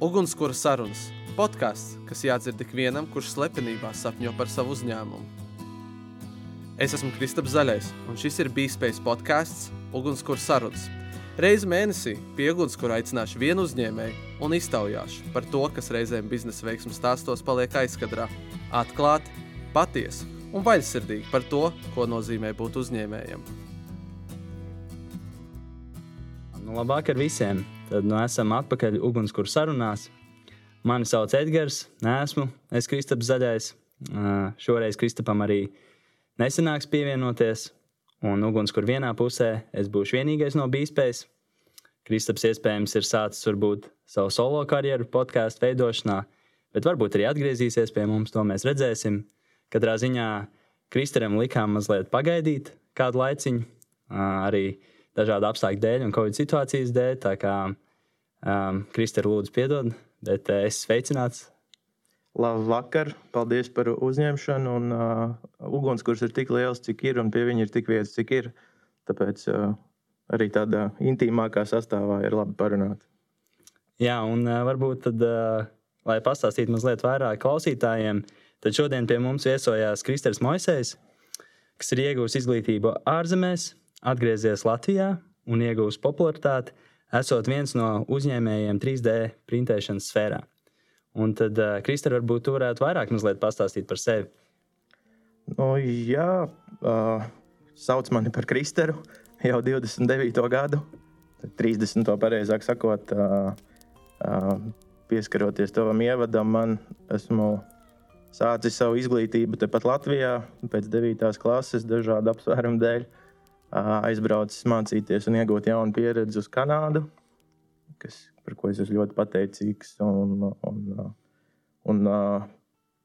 Ugunskura sarunas - podkāsts, kas jādzird ikvienam, kurš slepenībā sapņo par savu uzņēmumu. Es esmu Kristaps Zaļais, un šis ir Bīspējas podkāsts Ugunskura sarunas. Reizi mēnesī pie ugunskura aicināšu vienu uzņēmēju un iztaujāšu par to, kas reizēm biznesa veiksmju stāstos paliek aizkadrā. Atklāti, patiesi un vaļsirdīgi par to, ko nozīmē būt uzņēmējam. Nu, labāk ar visiem. Tad nu, esam atpakaļ ugunskura sarunās. Mani sauc Edgars, nesmu es Kristaps Zaļais. Uh, šoreiz Kristapam arī nesenāks pievienoties. Un ugunskura vienā pusē es būšu vienīgais no bīspējas. Kristaps iespējams ir sācis varbūt savu solo karjeru podkāstu veidošanā, bet varbūt arī atgriezīsies pie mums, to mēs redzēsim. Katrā ziņā Kristapam likām mazliet pagaidīt kādu laiciņu. Uh, arī dažādu apstākļu dēļ un covid situācijas dēļ. Tā kā um, Kristēra lūdzu piedod, bet uh, es sveicināts. Labvakar, paldies par uzņemšanu. Un, uh, ugunskurs ir tik liels, cik ir, un pie viņa ir tik vietas, cik ir. Tāpēc uh, arī tādā intīmākā sastāvā ir labi parunāt. Jā, un uh, varbūt tad, uh, lai pastāstītu mazliet vairāk klausītājiem, tad šodien pie mums viesojās Kristers Moisejs, kas ir iegūmis izglītību ārzemēs, atgriezies Latvijā un iegūs popularitāti, esot viens no uzņēmējiem 3D printēšanas sfērā. Un tad, uh, Kristēn, varbūt tu varētu vairāk pastāstīt par sevi. Nu, jā, uh, sauc mani par Kristēru jau 29. gadu, 30. pareizāk sakot, uh, uh, pieskaroties tavam ievadam, man esmu sācis savu izglītību tepat Latvijā pēc 9. klases dažādu apsvērumu dēļ. Uh, aizbraucis mācīties un iegūt jaunu pieredzi uz Kanādu, kas, par ko es esmu ļoti pateicīgs. Un, un, un,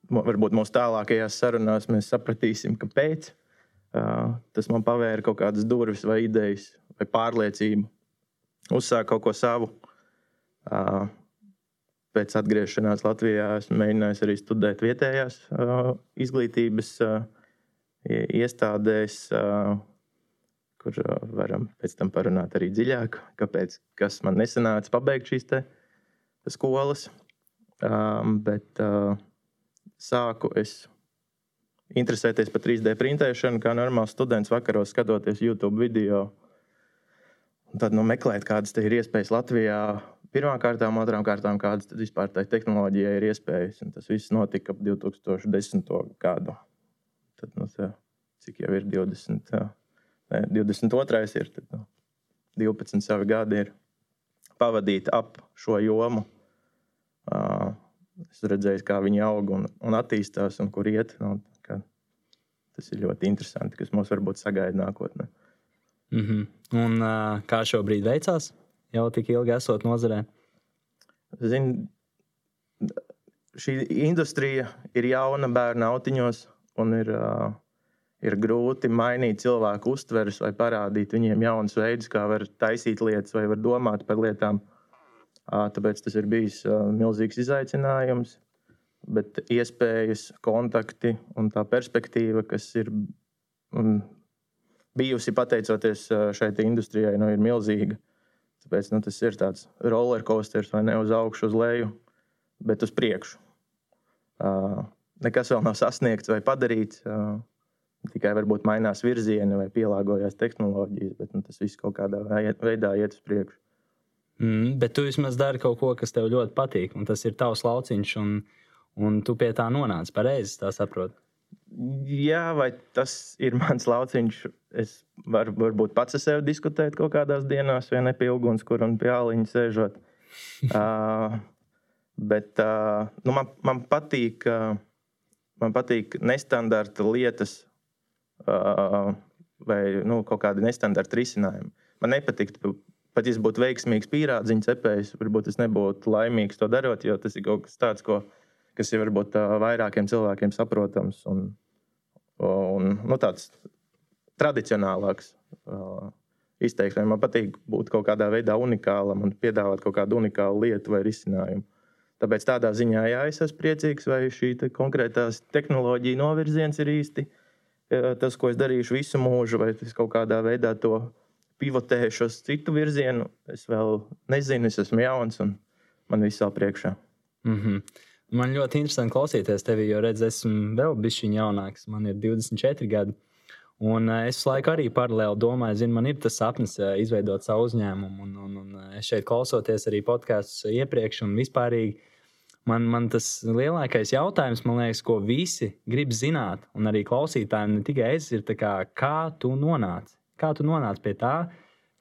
varbūt mūsu tālākajās sarunās mēs sapratīsim, kāpēc. Tas man pavēra kaut kādas durvis, vai idejas, vai pārliecību, uzsākt kaut ko savu. Pēc atgriešanās Latvijā esmu mēģinājis arī studēt vietējās izglītības iestādēs, kur varam pēc tam parunāt arī dziļāk, kāpēc, kas man nesanāca pabeigt šīs skolas. Um, bet uh, sāku es interesēties par 3D printēšanu, kā normāls students vakaros skatoties YouTube video. Un tad nu, meklēt, kādas ir iespējas Latvijā. Pirmkārt, otrām kārtām, kādas vispār tai tehnoloģijai ir iespējas. Un tas viss notika ap 2010. gadu. Tad, nu, tā, cik jau ir 20? Jā 22. ir tad, nu, 12 savi gadi ir pavadīti ap šo jomu. Uh, es redzēju, kā viņi aug un, un attīstās un kur iet. Nu, tas ir ļoti interesanti, kas mums varbūt sagaida nākotnē. Mm -hmm. Un uh, kā šobrīd veicās? Jau tik ilgi esot nozarē? Zin, šī industrija ir jauna bērnu autiņos un ir. Uh, ir grūti mainīt cilvēku uztveres vai parādīt viņiem jaunus veidus, kā var taisīt lietas vai var domāt par lietām. Tāpēc tas ir bijis milzīgs izaicinājums. Bet iespējas, kontakti un tā perspektīva, kas ir bijusi pateicoties šai industrijai, nu, ir milzīga. Tāpēc nu, tas ir tāds roller coaster, vai ne uz augšu, uz leju, bet uz priekšu. Uh, nekas vēl nav sasniegts vai padarīts. Uh, Tikai varbūt mainās virzieni vai pielāgojas tehnoloģijas, bet nu, tas viss kaut kādā veidā iet uz priekšu. Mm, bet tu vismaz dari kaut ko, kas tev ļoti patīk, un tas ir tavs lauciņš, un, un tu pie tā nonāc pareizi, tā saproti. Jā, vai tas ir mans lauciņš? Es varu varbūt pats ar sevi diskutēt kaut kādās dienās, vai ne pie ugunskur un pie āliņa sēžot. uh, bet uh, nu man, man patīk. Uh, man patīk nestandarta lietas vai nu, kaut kādi nestandarta risinājumi. Man nepatiktu, pat ja es būtu veiksmīgs pīrādziņu cepējs, varbūt es nebūtu laimīgs to darot, jo tas ir kaut kas tāds, ko, kas ir varbūt vairākiem cilvēkiem saprotams un, un nu, tāds tradicionālāks. Izteiksmē man patīk būt kaut kādā veidā unikālam un piedāvāt kaut kādu unikālu lietu vai risinājumu. Tāpēc tādā ziņā, jā, es esmu priecīgs, vai šī te konkrētās tehnoloģija novirziens ir īsti uh, tas, ko es darīšu visu mūžu, vai es kaut kādā veidā to pivotēšu uz citu virzienu. Es vēl nezinu, es esmu jauns un man viss vēl priekšā. Mm -hmm. Man ļoti interesanti klausīties tevi, jo redz, esmu vēl bišķiņ jaunāks. Man ir 24 gadi. Un uh, es laiku arī paralēli domāju, zinu, man ir tas sapnis uh, izveidot savu uzņēmumu. Un, un, un šeit klausoties arī podkāstus iepriekš un vispārīgi. Man, man tas lielākais jautājums, liekas, ko visi grib zināt, un arī klausītājiem, ne tikai es, ir kā, kā tu nonāci? Kā tu nonāci pie tā,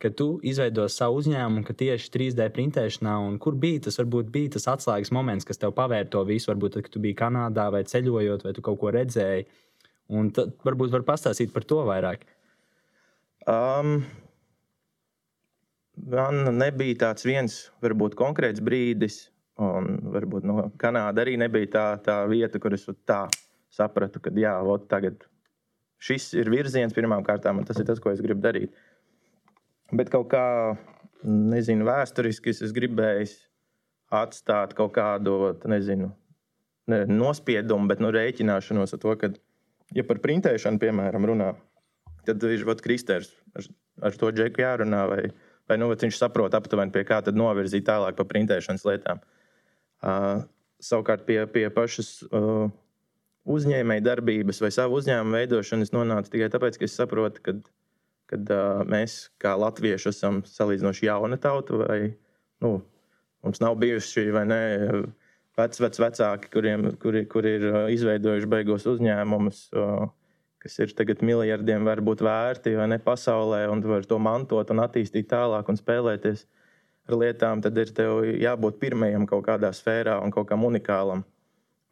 ka tu izveido savu uzņēmumu, ka tieši 3D printēšanā, un kur bija tas, varbūt bija tas atslēgas moments, kas tev pavēra to visu, varbūt tad, kad tu biji Kanādā vai ceļojot, vai tu kaut ko redzēji. Un tad varbūt var pastāstīt par to vairāk. Um, man nebija tāds viens, varbūt konkrēts brīdis, un varbūt no Kanādas arī nebija tā, tā vieta, kur es tā sapratu, ka jā, ot, tagad šis ir virziens pirmām kārtām, un tas ir tas, ko es gribu darīt. Bet kaut kā, nezinu, vēsturiski es gribēju atstāt kaut kādu, nezinu, ne, nospiedumu, bet nu, rēķināšanos ar to, ka, ja par printēšanu, piemēram, runā, tad ir vat, Kristers ar, ar to džeku jārunā, vai, vai nu, viņš saprot aptuveni, pie kā tad novirzīt tālāk par printēšanas lietām. Uh, savukārt pie, pie pašas uh, uzņēmēja darbības vai savu uzņēmumu veidošanas nonācu tikai tāpēc, ka es saprotu, ka kad uh, mēs, kā latvieši, esam salīdzinoši jauna tauta, vai nu, mums nav bijuši ne. Vec, vec, vecāki, kuriem, kuri, kuri ir izveidojuši beigos uzņēmumus, kas ir tagad miljardiem varbūt vērti vai ne pasaulē, un var to mantot un attīstīt tālāk un spēlēties ar lietām, tad ir jābūt pirmajam kaut kādā sfērā un kaut kam unikālam.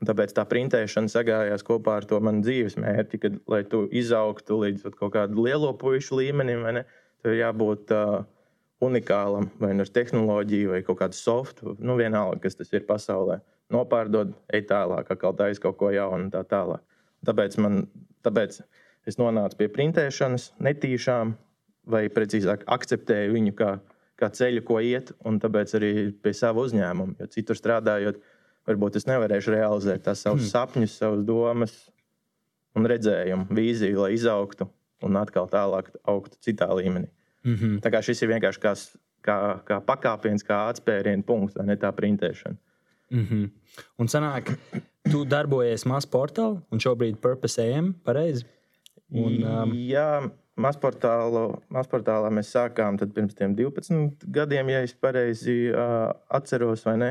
Un tāpēc tā printēšana sagājās kopā ar to manu dzīves mērķi, kad, lai tu izaugtu līdz kaut kādam lielo pušu līmenim, tev ir jābūt uh, unikālam, vai nu ar tehnoloģiju, vai kaut kādu softu, nu vienalga, kas tas ir pasaulē. Nopārdod, ej tālāk, atkal taisa kaut ko jaunu un tā tālāk. Tāpēc, man, tāpēc es nonācu pie printēšanas, netīšām, vai precīzāk, akceptēju viņu kā, kā ceļu, ko iet, un tāpēc arī pie sava uzņēmuma. Jo citur strādājot, varbūt es nevarēšu realizēt tās savus mm. sapņus, savas domas un redzējumu, vīziju, lai izaugtu un atkal tālāk augtu citā līmenī. Mm -hmm. Tā kā šis ir vienkārši kā, kā, kā pakāpiens, kā atspērienu punkts, vai ne tā printēšana. Mm -hmm. Un sanāk, tu darbojies mazā portālā un šobrīd Purpose AM, pareizi? Un, um... Jā, mazportālā mēs sākām pirms 12 gadiem, ja es pareizi uh, atceros, vai ne?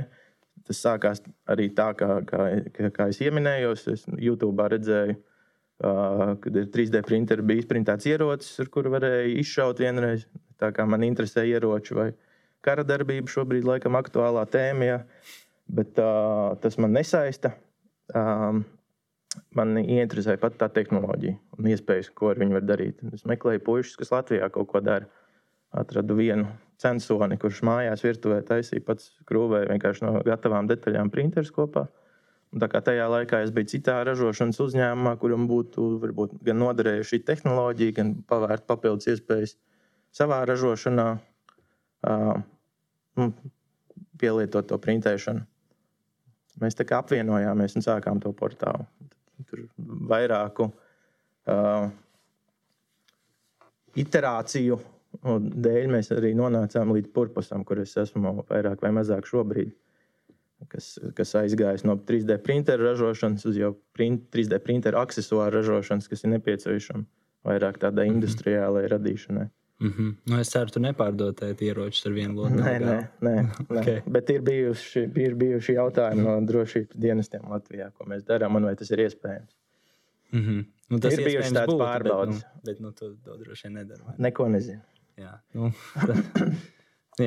Tas sākās arī tā, kā, kā, kā es pieminēju. Es YouTube redzēju, uh, kad ir 3D printeri, bija izprintēts ierocis, ar kuru varēja izšaut vienreiz. Tā kā man interesē ieroči vai kara darbība, šobrīd laikam aktuālā tēma, ja. bet uh, tas man nesaista. Um, man ieinteresē pat tā tehnoloģija un iespējas, ko ar viņu var darīt. Es meklēju puikas, kas Latvijā kaut ko dara. Atradu vienu censoni, kurš mājās virtuvē taisīja pats krūvēja vienkārši no gatavām detaļām printeris kopā. Un tā kā tajā laikā es biju citā ražošanas uzņēmumā, kuram būtu varbūt, gan noderējusi šī tehnoloģija, gan pavērt papildus iespējas savā ražošanā, uh, pielietot to printēšanu. Mēs tā kā apvienojāmies un sākām to portālu. Tur vairāku uh, iterāciju dēļ mēs arī nonācām līdz purpusam, kur es esmu vairāk vai mazāk šobrīd. Kas, kas aizgājis no 3D printeru ražošanas uz jau print, 3D printeru accessoru ražošanas, kas ir nepieciešama vairāk tādai -hmm. industriālai radīšanai. Mm -hmm. nu, es ceru, ka tu nepārdoti ieročus ar vienu lotu. Nē, nē, nē, nē. okay. bet ir bijuši, ir bijuši jautājumi no drošības dienestiem Latvijā, ko mēs darām un vai tas ir iespējams. Mm -hmm. nu, tas ir bijuši tāds pārbaudas. Bet, nu, bet nu, tu to droši vien nedari. Neko nezinu. Jā, nu,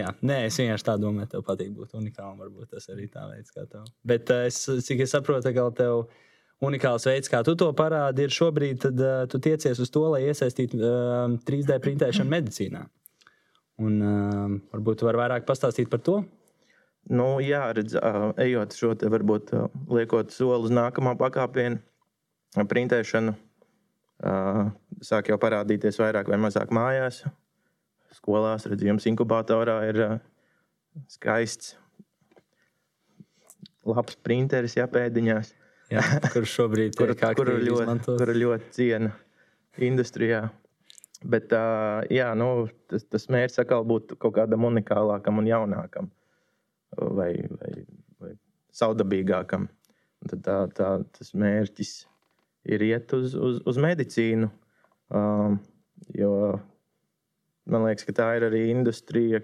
jā, nē, es vienkārši tā domāju, tev patīk būt unikālam. Varbūt tas arī tā veids, kā tev. Bet eh, es, cik es saprotu, ka tev unikāls veids, kā tu to parādi, ir šobrīd, tad uh, tu tiecies uz to, lai iesaistītu uh, 3D printēšanu medicīnā. Un uh, varbūt tu vari vairāk pastāstīt par to. Nu, jā, redz, uh, ejot šo te varbūt uh, liekot soli uz nākamā pakāpienu, printēšanu, uh, sāk jau parādīties vairāk vai mazāk mājās skolās, redzējums inkubatorā ir uh, skaists, labs printeris, jā, pēdiņās. Jā, kur šobrīd ir kuru ļoti, kuru ļoti ciena industrijā. Bet uh, jā, nu, tas, tas mērķis atkal būtu kaut kādam unikālākam un jaunākam. vai, vai, vai saudabīgākam. Un tad tā, tā, tas mērķis ir iet uz, uz, uz medicīnu. Um, jo man liekas, ka tā ir arī industrija,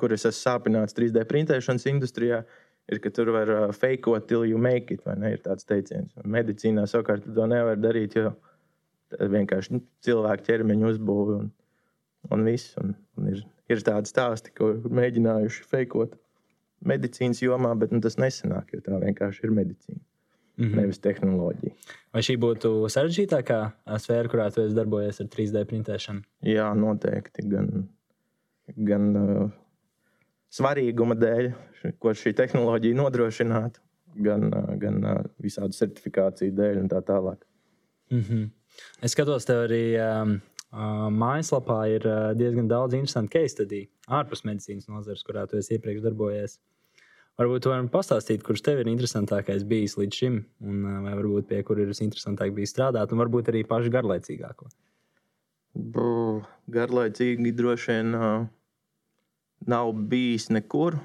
kur es esmu sāpināts 3D printēšanas industrijā. Ir, ka tur var uh, fake it till you make it, vai ne? Ir tāds teiciens. Medicīnā savukārt to nevar darīt, jo vienkārši nu, cilvēku ķermeņa uzbūve un, un viss. Un, un ir, ir tādi stāsti, ko mēģinājuši fejkot medicīnas jomā, bet nu, tas nesanāk, jo tā vienkārši ir medicīna. Mm -hmm. Nevis tehnoloģija. Vai šī būtu sarežģītākā sfēra, kurā tu esi darbojies ar 3D printēšanu? Jā, noteikti. Gan, gan uh, svarīguma dēļ, ko šī tehnoloģija nodrošinātu, gan, gan visādu certifikāciju dēļ un tā tālāk. Mm -hmm. Es skatos, tev arī um, uh, mājaslapā ir uh, diezgan daudz interesantu case study ārpus medicīnas nozares, kurā tu esi iepriekš darbojies. Varbūt tu vari pastāstīt, kurš tev ir interesantākais bijis līdz šim, un uh, vai varbūt pie kura ir visinteresantāk bijis strādāt, un varbūt arī pašu garlaicīgāko. Garlaicīgi droši vien uh, nav bijis nekur.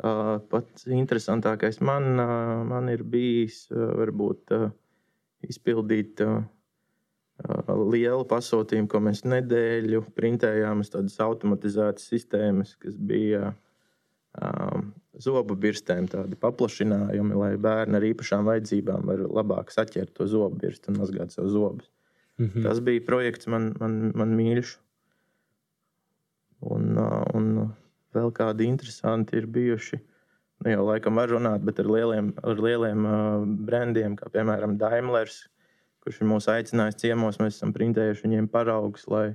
Uh, pats interesantākais man, uh, man ir bijis uh, varbūt uh, izpildīt uh, uh, lielu pasūtījumu, ko mēs nedēļu printējām uz tādas automatizētas sistēmas, kas bija um, zobu birstēm, tādi paplašinājumi, lai bērni ar īpašām vajadzībām var labāk saķert to zobu birstu un mazgāt savu zobus. Mm -hmm. Tas bija projekts man, man, man mīļš. Un, un vēl kādi interesanti ir bijuši nu, jau laikam var runāt, bet ar lieliem, ar lieliem uh, brandiem, kā piemēram Daimlers, kurš ir mūs aicinājis ciemos. Mēs esam printējuši viņiem paraugus, lai,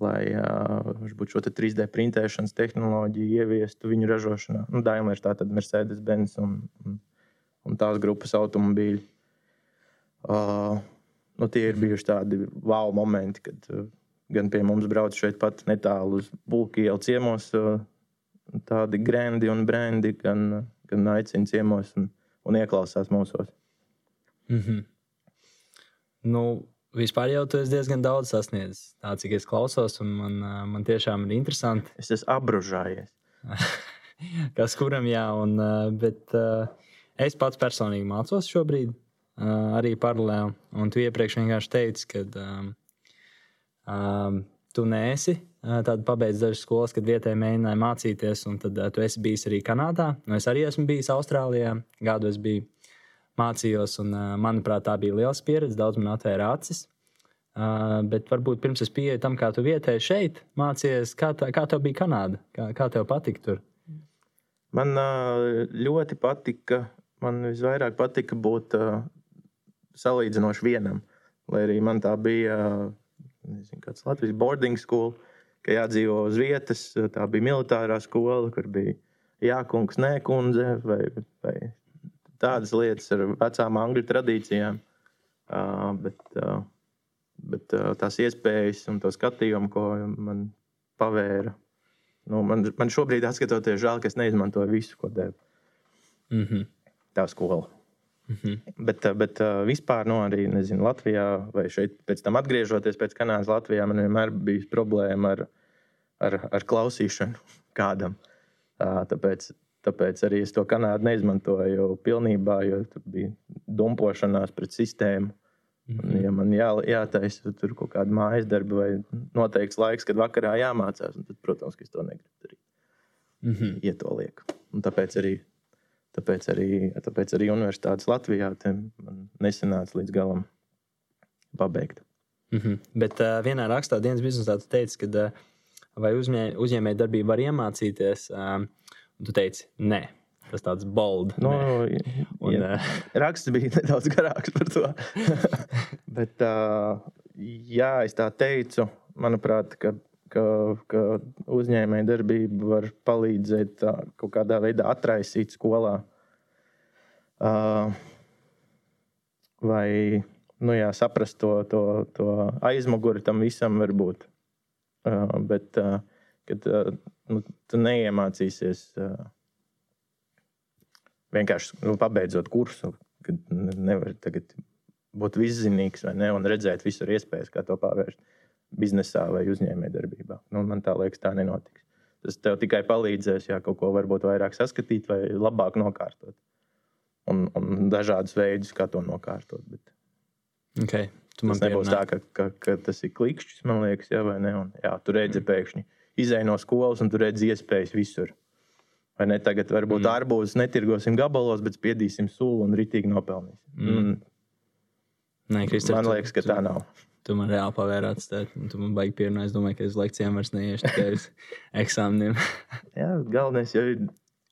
lai uh, šo 3D printēšanas tehnoloģiju ieviestu viņu ražošanā. Nu, Daimlers tā tad Mercedes-Benz un, un, un tās grupas automobīļi. Uh, nu, tie ir bijuši tādi wow momenti, kad uh, gan pie mums brauc šeit pat netālu uz Bulku ielu ciemos. Tādi grandi un brendi gan, gan aicina ciemos un, un ieklausās mūsos. Mm -hmm. Nu, vispār jau tu esi diezgan daudz sasniedzis. Tā cik es klausos, un man, man tiešām ir interesanti. Es esmu apbružājies. Kas kuram jā, un, bet es pats personīgi mācos šobrīd, arī paralēli. Un tu iepriekš vienkārši teici, ka um, um, tu neesi Tad pabeidz dažas skolas, kad vietēji mēģināja mācīties, un tad uh, tu esi bijis arī Kanādā. Nu, es arī esmu bijis Austrālijā, gadu es biju mācījos, un uh, manuprāt, tā bija liela pieredze. Daudz man atvēra acis. Uh, bet varbūt pirms es pieeju tam, kā tu vietēji šeit mācījies, kā, tā, kā tev bija Kanāda, kā, kā tev patika tur? Man uh, ļoti patika, man visvairāk patika būt uh, salīdzinoši vienam. Lai arī man tā bija, uh, nezinu, kāds Latvijas boarding school. Ka jādzīvo uz vietas. Tā bija militārā skola, kur bija jākungs, nē, kundze, vai, vai tādas lietas ar vecām angļu tradīcijām. Uh, bet, uh, bet uh, tās iespējas un to skatījumu, ko man pavēra, nu, man, man šobrīd, skatoties, žēl, ka es neizmantoju visu, ko deva mm -hmm. tā skola. Mm -hmm. Bet, bet vispār, nu, arī nezinu, Latvijā, vai šeit, pēc tam atgriežoties pēc Kanādas, Latvijā, man vienmēr bija problēma ar, ar, ar klausīšanu kādam. Tāpēc, tāpēc arī es to Kanādu neizmantoju pilnībā, jo tur bija dumpošanās pret sistēmu. Un, mhm. ja man jā, jātaisa tur kaut kāda mājas darba vai noteikts laiks, kad vakarā jāmācās, tad, protams, es to negribu darīt. Mm -hmm. Ja to lieku. Un tāpēc arī Tāpēc arī, tāpēc arī universitātes Latvijā nesanāca līdz galam pabeigt. Mm -hmm. Bet uh, vienā rakstā dienas biznesā tu teici, ka uh, vai uzņē, uzņēmēji darbību var iemācīties, um, un tu teici, nē. Tas tāds bold. No, un, ja, uh, raksts bija nedaudz garāks par to. Bet, uh, jā, es tā teicu, manuprāt, ka ka, ka uzņēmēja darbība var palīdzēt tā, kaut kādā veidā atraisīt skolā. Uh, vai nu, jā, saprast to, to, to aizmuguri tam visam, varbūt. Uh, bet, uh, kad uh, nu, tu neiemācīsies uh, vienkārši nu, pabeidzot kursu, kad nevar būt viszinīgs ne, un redzēt visur iespējas, kā to pavērst biznesā vai uzņēmējdarbībā. Nu, man tā liekas, tā nenotiks. Tas tev tikai palīdzēs, ja kaut ko varbūt vairāk saskatīt vai labāk nokārtot. Un, un dažādus veidus, kā to nokārtot. Bet Okay. Tu tas nebūs tā, ka, ka, ka tas ir klikšķis, man liekas, jā, vai ne. Un, jā, tu redzi pēkšņi izēj no skolas, un tu redzi iespējas visur. Vai ne? Tagad varbūt mm. arbūzus netirgosim gabalos, bet spiedīsim sulu un ritīgi nopelnīsim. Mm. Mm. Nē, Kristēn, Man liekas, ka tā nav. Tu man reāli pavērāts. Tu man baigi pierunāt. Es domāju, ka es lekcijām vairs neiešu tikai uz eksāmeniem. Jā, galvenais jau ir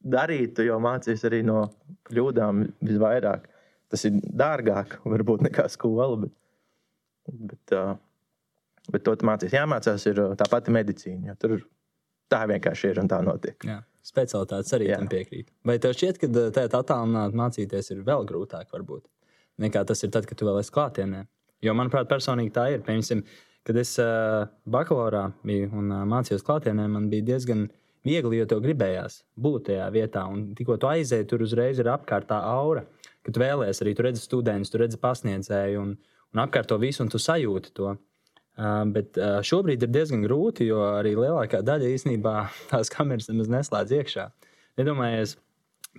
darīt, tu jau mācies arī no kļūdām visvairāk. Tas ir dārgāk, varbūt nekā skola, bet, bet, uh, bet to tu mācies. Jāmācās ir tā pati medicīna. Tur tā vienkārši ir un tā notiek. Jā. Specialitātes arī Jā. tam piekrīt. Vai tev šķiet, ka tādā attālināti mācīties ir vēl grūtāk, varbūt, nekā tas ir tad, kad tu vēl esi klātienē? Jo, manuprāt, personīgi tā ir. Piemēram, kad es uh, bakalaurā biju un uh, mācījos klātienē, man bija diezgan viegli, jo tev gribējās būt tajā vietā. Un tikko tu aizēji, tur uzreiz ir apkārt tā aura, ka tu vēlēsies arī, tu redzi studentus, tu redzi pasniedzēju un, un apkārt to visu, un tu sajūti to. Uh, bet uh, šobrīd ir diezgan grūti, jo arī lielākā daļa īstenībā tās kameras nemaz neslēdz iekšā. Iedomājieties,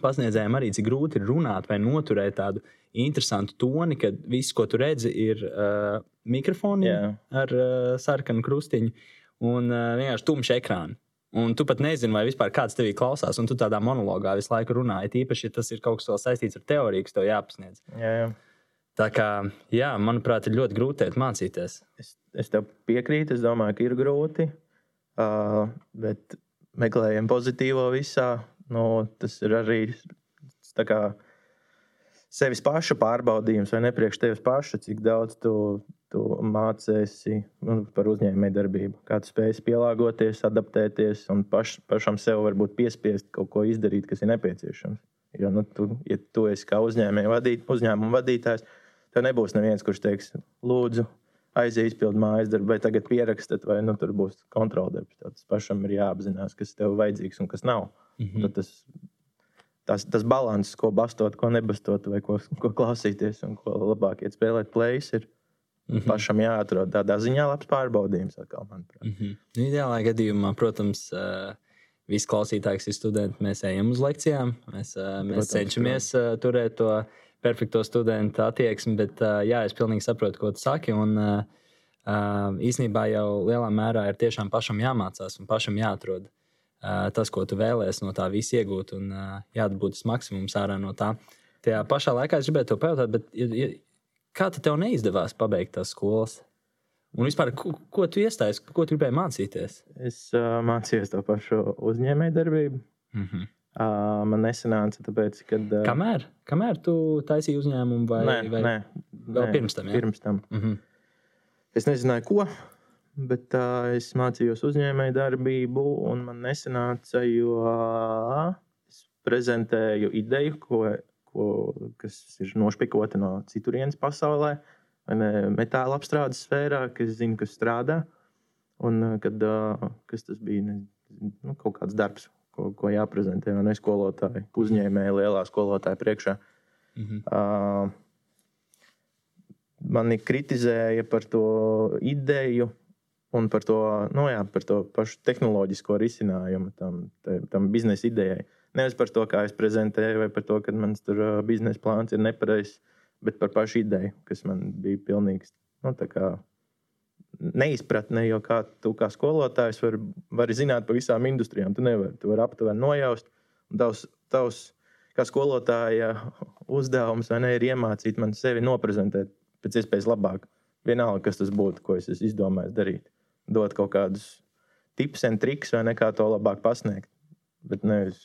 pasniedzējiem arī cik grūti ir runāt vai noturēt tādu interesantu toni, kad viss, ko tu redzi, ir uh, mikrofoni Jā. ar uh, sarkanu krustiņu un uh, vienkārši tumšs ekrāns. Un tu pat nezini, vai vispār kāds tevī klausās, un tu tādā monologā visu laiku runāji. Tīpaši, ja tas ir kaut kas saistīts ar teoriju, kas tev jāpasniedz. Jā, jā. Tā kā, jā, manuprāt, ir ļoti grūti mācīties. Es, es tev piekrītu, es domāju, ka ir grūti. Uh, bet meklējam pozitīvo visā. Nu, tas ir arī kā sevis paša pārbaudījums, vai ne priekš tevis paša, cik daudz tu, tu mācīsi nu, par uzņēmējdarbību. Kā tu spēj pielāgoties, adaptēties un paš, pašam sev varbūt piespiest kaut ko izdarīt, kas ir nepieciešams. Jo, nu, tu, ja tu esi kā uzņēmēja vadīt, uzņēmuma vadītājs, tev nebūs neviens, kurš teiks, lūdzu, aiziet, izpildi mājas darbu, vai tagad pierakstat, vai nu, tur būs kontroldarbs. Tas pašam ir jāapzinās, kas tev vajadzīgs un kas nav. Mhm. Tad tas, tas, tas līdzsvars, ko bastot, ko nebastot, vai ko, ko klausīties, un ko labāk iet spēlēt plēs, ir Mhm. pašam jāatrod tādā ziņā labs pārbaudījums. Atkal, manuprāt. Mhm. Nu, Ideālā gadījumā, protams, uh, visi klausītāji, kas ir studenti, mēs ejam uz lekcijām. Mēs, uh, mēs Protams, cenšamies uh, turēt to perfekto studentu attieksmi, bet uh, jā, es pilnīgi saprotu, ko tu saki. Un, uh, uh, īsnībā jau lielā mērā ir tiešām pašam jāmācās un pašam jāatrod uh, tas, ko tu vēlēsies no tā visa iegūt, un uh, jāatbūt tas maksimums ārā no tā. Tajā pašā laikā es gribēju te pajautāt, bet, ja, ja, kā tev neizdevās pabeigt tās skolas? Un vispār, ko, ko tu iestājies, ko tu gribēji mācīties? Es uh, mācījos to pašu uzņēmējdarbību. Mm -hmm. Uh, man nesanāca, tāpēc, ka. Uh, Kamēr, kamēr tu taisīji uzņēmumu, vai, Nē, vai nē, vēl nē, pirms tam, jā? Pirms tam. Mm -hmm. Es nezināju, ko, bet uh, es mācījos uzņēmēju darbību, un man nesanāca, jo uh, es prezentēju ideju, ko, ko, kas ir nošpikota no citurienes pasaulē, ne, metāla apstrādes sfērā, kas zina, kas strādā. Un uh, kad uh, kas tas bija ne, nu, kaut kāds darbs, ko, ko jāprezentē, vai ne skolotāji, uzņēmēji lielā skolotāja priekšā. -hmm. Uh, mani kritizēja par to ideju un par to, nu jā, par to pašu tehnoloģisko risinājumu tam, tam biznesa idejai. Nevis par to, kā es prezentēju, vai par to, ka mans biznesa plāns ir nepareizs, bet par pašu ideju, kas man bija pilnīgs nu, neizpratne. Jo kā tu kā skolotājs vari, vari zināt par visām industrijām, tu nevari. Tu vari aptuveni nojaust. Tavs, tavs kā skolotāja uzdevums ne, ir iemācīt man sevi noprezentēt pēc iespējas labāk. Vienalga, kas tas būtu, ko es esmu izdomājis darīt. Dot kaut kādus tips un triks, vai ne kā to labāk pasniegt. Bet nevis,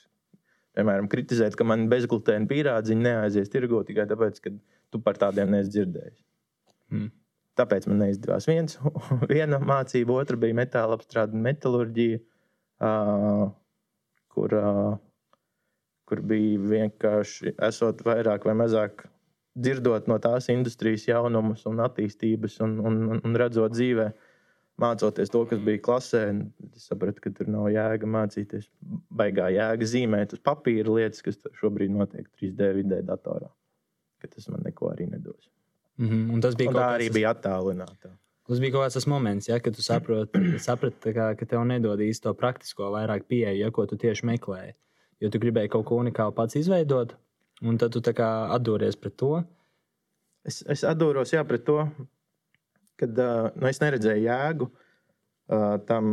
piemēram, kritizēt, ka man bezglutēna pīrādziņa neaizies tirgo tikai tāpēc, ka tu par tādiem neesi dzirdējis. Mm. Tāpēc man neizdevās viens, viena mācība, otra bija metāla apstrāde, metālurģija, uh, kur, uh, kur bija vienkārši esot vairāk vai mazāk dzirdot no tās industrijas jaunumus un attīstības un, un, un, un redzot dzīvē. Mācoties to, kas bija klasē, es sapratu, ka tur nav jēga mācīties. Baigā jēga zīmēt uz papīra lietas, kas šobrīd notiek 3D vidē, datorā. Ka tas man neko arī nedos. Mm -hmm. Un tas bija Un kaut tā arī tas- bija attālināta. Tas bija kaut kāds tas moments, ja, kad tu saproti, saprat, kā, ka tev nedod īsti to praktisko, vairāk pieeju, ja, ko tu tieši meklēji. Jo tu gribēji kaut ko unikālu pats izveidot, un tad tu atduries pret to. Es, es atdūros jā, pret to, ka uh, nu, es neredzēju jēgu tam,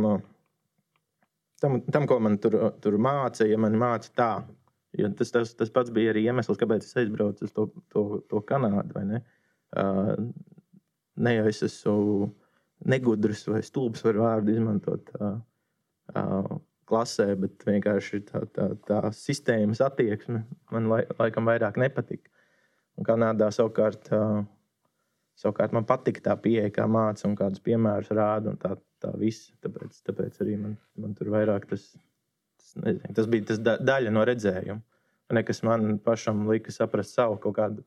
tam, tam, ko man tur, tur mācīja. Ja man mācīja tā, jo tas, tas, tas pats bija arī iemesls, kāpēc es aizbraucu uz to, to, to Kanādu. Ne? Ne jau es esmu negudrs vai stulbs, var vārdu izmantot klasē, bet vienkārši tā, tā, tā sistēmas attieksme man lai, laikam vairāk nepatika. Un Kanādā savukārt, uh, savukārt man patika tā pieeja, kā māca un kādus piemērus rāda. Tā, tā viss. Tāpēc, tāpēc arī man, man tur vairāk tas, tas, nezinu, tas bija tas da, daļa no redzējuma. Nekas man pašam lika saprast savu kaut kādu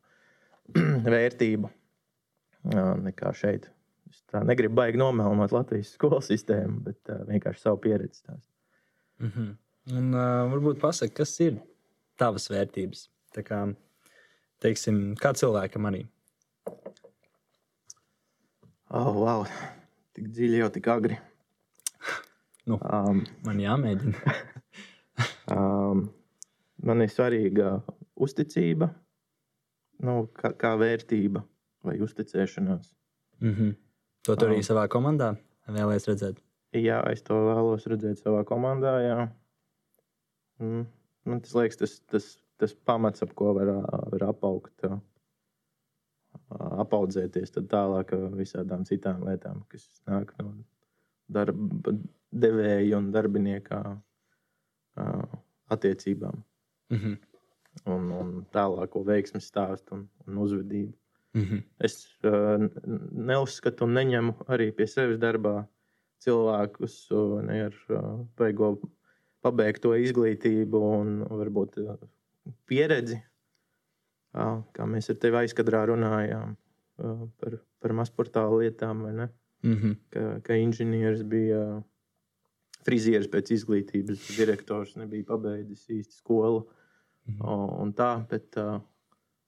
vērtību uh, nekā šeit. Es tā negribu baigi nomelnot Latvijas skolu sistēmu, bet uh, vienkārši savu pieredzi. Mm -hmm. Un uh, varbūt pasaki, kas ir tavas vērtības? Tā kā teiksim, kā cilvēkam arī. Oh, wow. Tik dziļi jau tik agri. Nu, um, man jāmēģina. um, man ir svarīga uzticība, nu, kā, kā vērtība vai uzticēšanās. Mm -hmm. To tu arī um, savā komandā vēlēsies redzēt? Jā, es to vēlos redzēt savā komandā. Jā. Mm. Man tas liekas, tas, tas tas pamats, ap ko var, var apaugt, apaudzēties tālāk visādām citām lietām, kas nāk no darba devēja un darbinieka attiecībām. Mm -hmm. un, un tālāko veiksmju stāstu un, un uzvedību. Mm -hmm. Es uh, neuzskatu un neņemu arī pie sevis darbā cilvēkus uh, ne ar uh, vajag pabeigt to izglītību un varbūt uh, pieredzi, kā mēs ar tevi aizkadrā runājām par, par mazportālu lietām, mm -hmm. ka, ka inženieris bija frizieris pēc izglītības, direktors nebija pabeidzis īsti skolu mm -hmm. un tā, bet,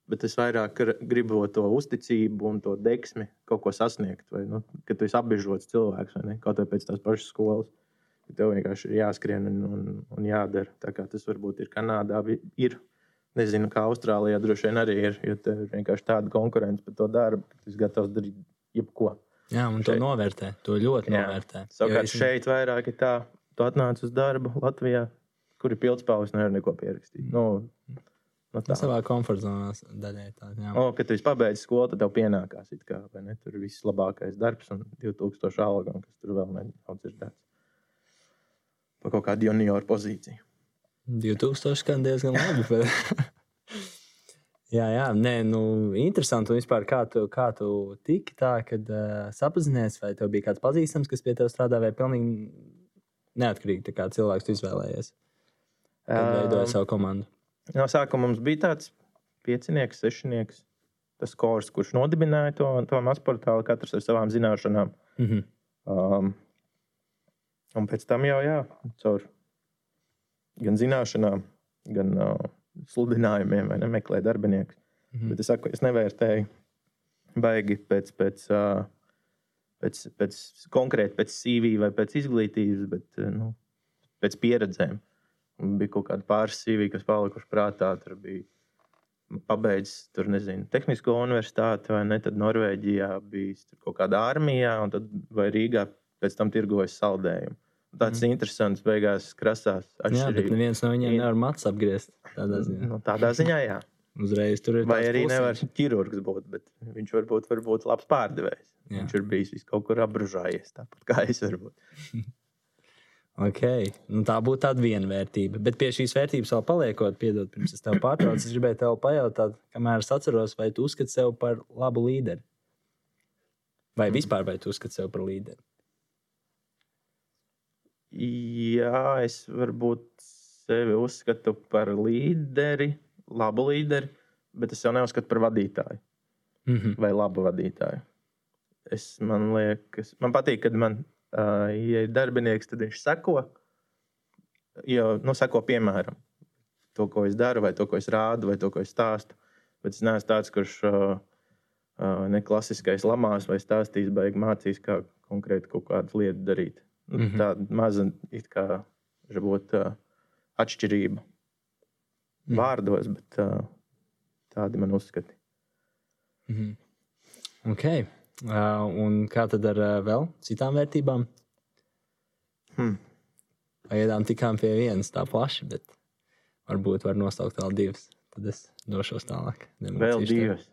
bet es vairāk gribu to uzticību un to deksmi kaut ko sasniegt, vai, nu, ka tu esi apbežots cilvēks, vai ne, kaut vai pēc tās pašas skolas. Tev vienkārši ir jāskrien un, un, un jādara. Tā kā tas varbūt ir Kanādā, ir Nezinu, kā Austrālijā droši vien arī ir. Jo tur ir vienkārši tāda konkurence par to darbu, ka tu esi gatavs darīt jebko. Jā, un to šeit. novērtē. To ļoti Jā. novērtē. Savukārt es... šeit vairāk ir tā, tu atnāc uz darbu Latvijā, kur ir pildspēks, nevar neko pierakstīt. Nu, No tā savā komforta zonā daļai. Tā, jā. o, kad tu pabeidz skolu, tad tev pienākās kā, ne, tur viss labākais darbs un 2000 alga, kas tur vēl nav dzirdēts. Pa kaut kādu junioru pozīciju. 2000 skan diezgan labi. Bet... jā, jā, nē, nu, interesanti. Un vispār, kā tu, kā tu tiki tā, kad uh, sapazinies, vai tev bija kāds pazīstams, kas pie tevis strādā, vai pilnīgi neatkarīgi kā cilvēks izvēlējies? Kad um, veidoja savu komandu. No sākuma mums bija tāds piecinieks, sešnieks. Tas kurs, kurš nodibināja to, to mazportālu, katrs ar savām zināšanām. Mm -hmm. um, un pēc tam jau, jā, caur gan zināšanām, gan uh, sludinājumiem, vai nemeklē darbinieku. Mm -hmm. Bet es saku, es nevērtēju baigi pēc, pēc, uh, pēc, pēc konkrēti pēc CV vai pēc izglītības, bet nu, pēc pieredzēm. Un bija kaut kāda pāris CV, kas palikuši prātā. Tur bija pabeidzis tur, nezinu, tehnisko universitāti, vai ne? Tad Norvēģijā bija kaut kāda armijā, un tad Rīgā pēc tam tirgojas saldējumu. Tāds mm. interesants, beigās krasās. Jā, bet neviens no viņiem nevar mats apgriezt. Tādā ziņā, nu, tādā ziņā jā. Uzreiz tur ir. Vai arī pusiņš. nevar ķirurgs būt, bet viņš var būt, var būt labs pārdevējs. Jā. Viņš ir bijis kaut kur apbružājies, tāpat kā es varu okay. nu, tā būtu tāda viena vērtība. Bet pie šīs vērtības vēl paliekot, piedod, pirms es tev pārtraucu, es gribēju tev pajautāt, kamēr es atceros, vai tu uzskati sevi par labu līderi? Vai vispār vai tu uzskati sevi par līderi? Jā, es varbūt sevi uzskatu par līderi, labu līderi, bet es jau neuzskatu par vadītāju mm -hmm. vai labu vadītāju. Es, man liekas, man patīk, kad man uh, ja ir darbinieks, tad viņš seko, jo, nu, seko piemēram to, ko es daru, vai to, ko es rādu, vai to, ko es stāstu. Bet es neesmu tāds, kurš uh, uh, ne klasiskais lamās vai stāstīs, beig mācīs, kā konkrēti kaut kādu lietu darīt. Nu, mm. -hmm. Tāda maza, it kā, varbūt uh, atšķirība Mhm. vārdos, bet uh, tādi man uzskati. Mhm. Ok. Uh, un kā tad ar uh, vēl citām vērtībām? Hmm. Pagaidām tikām pie vienas tā plaši, bet varbūt var nosaukt vēl divas. Tad es došos tālāk. Vēl Nemocīšu tev. divas.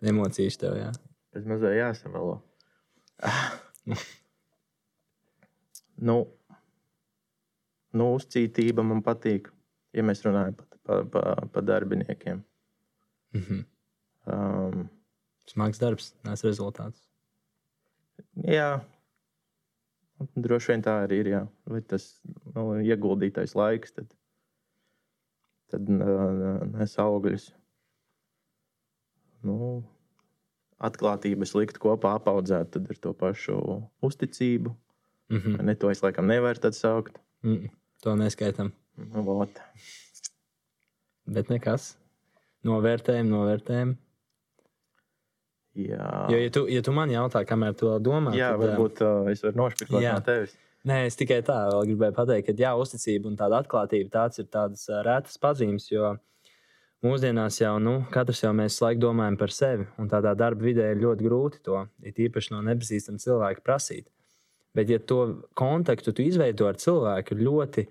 Nemocīšu tev, jā. Tas mazliet jāsamelo. nu, nu, uzcītība man patīk, ja mēs runājam par pa, pa, pa darbiniekiem. Mhm. Um, Smags darbs, nes rezultāts. jā, droši vien tā arī ir. Jā. Vai tas nu, ieguldītais laiks, tad, tad nes augļus. Nu, atklātības likt kopā, apaudzēt tad ar to pašu uzticību. Mhm. Ne to es laikam nevaru tad saukt. Mm. To neskaitām. Nu, vot. Bet nekas. Novērtējam, novērtējam. Jā, Jo, ja tu, ja tu man jautā, kamēr tu domā, jā tad, varbūt uh, es varu nošpikot jā. no tevis. Nē, es tikai tā gribēju pateikt, ka jā, uzticība un tāda atklātība tāds ir tādas rētas pazīmes. Jo mūsdienās jau nu, katrs jau mēs laiku domājam par sevi, un tādā darba vidē ir ļoti grūti to it īpaši no nepazīstama cilvēka prasīt. Bet, ja to kontaktu tu izveido ar cilvēku, ir ļoti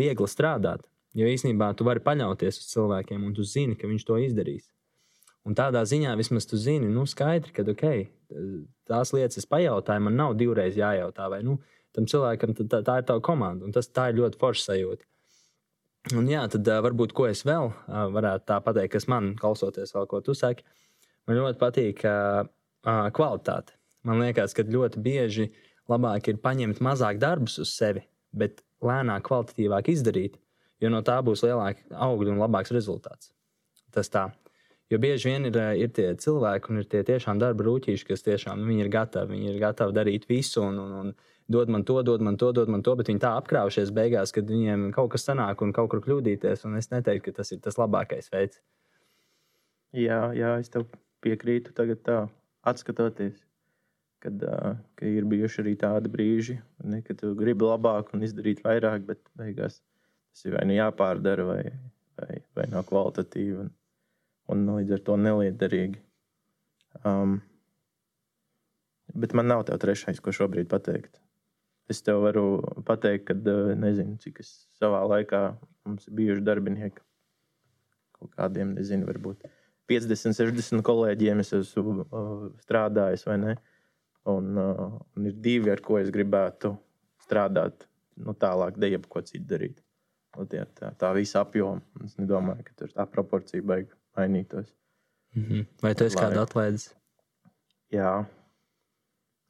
viegli strādāt. Jo īsnībā tu vari paļauties uz cilvēkiem, un tu zini, ka viņš to izdarīs. Un tādā ziņā vismaz tu zini, nu, skaidri, ka okay, tās lietas es pajautāju, man nav divreiz jājautā, vai nu, tam cilvēkam tā, tā ir tava komanda. Un tas tā ir ļoti forša sajūta. Un, jā, tad uh, varbūt ko es vēl uh, varētu tā pateikt, kas man klausoties, vēl ko tu saki. Man ļoti patīk uh, uh, kvalitāte. Man liekas, ka ļoti bieži labāk ir paņemt mazāk darbus uz sevi, bet lēnāk, kvalitatīvāk izdarīt, jo no tā būs lielāka augļa un labāks rezultāts. Tas tā. Jo bieži vien ir, eh, ir tie cilvēki, un ir tie tiešām darba rūtīši, kas tiešām nu, ir gatavi. Viņi ir gatavi darīt visu, un, un, un dod man to, dod man to, dod man to, bet viņi tā apkraušies beigās, kad viņiem kaut kas sanāk un kaut kur kļūdīties. Es neteiktu, ka tas ir tas labākais veids. Jā, jā, es tev piekrītu. Tagad, tā, atskatoties, kad uh, ka ir bijuši arī tādi brīži, ne, kad tu gribi labāk un izdarīt vairāk, bet beigās tas ir vai nu jāpārdara, vai, vai, vai nav kvalitatīvi, un, un līdz ar to neliederīgi. Um, bet man nav tā trešais, ko šobrīd pateikt. Es tev varu pateikt, ka nezinu, cik es savā laikā mums ir bijuši darbinieki. Kaut kādiem, nezinu, varbūt 50, 60 kolēģiem es esmu uh, strādājis, vai ne? Un, uh, un ir divi, ar ko es gribētu strādāt nu, tālāk, ne jebko citu darīt. Nu, tie, tā, tā visa apjoma. Es nedomāju, ka tur tā proporcija beigas mainītos. Mm -hmm. Vai tu esi Lai- kādu atlaidis? Jā,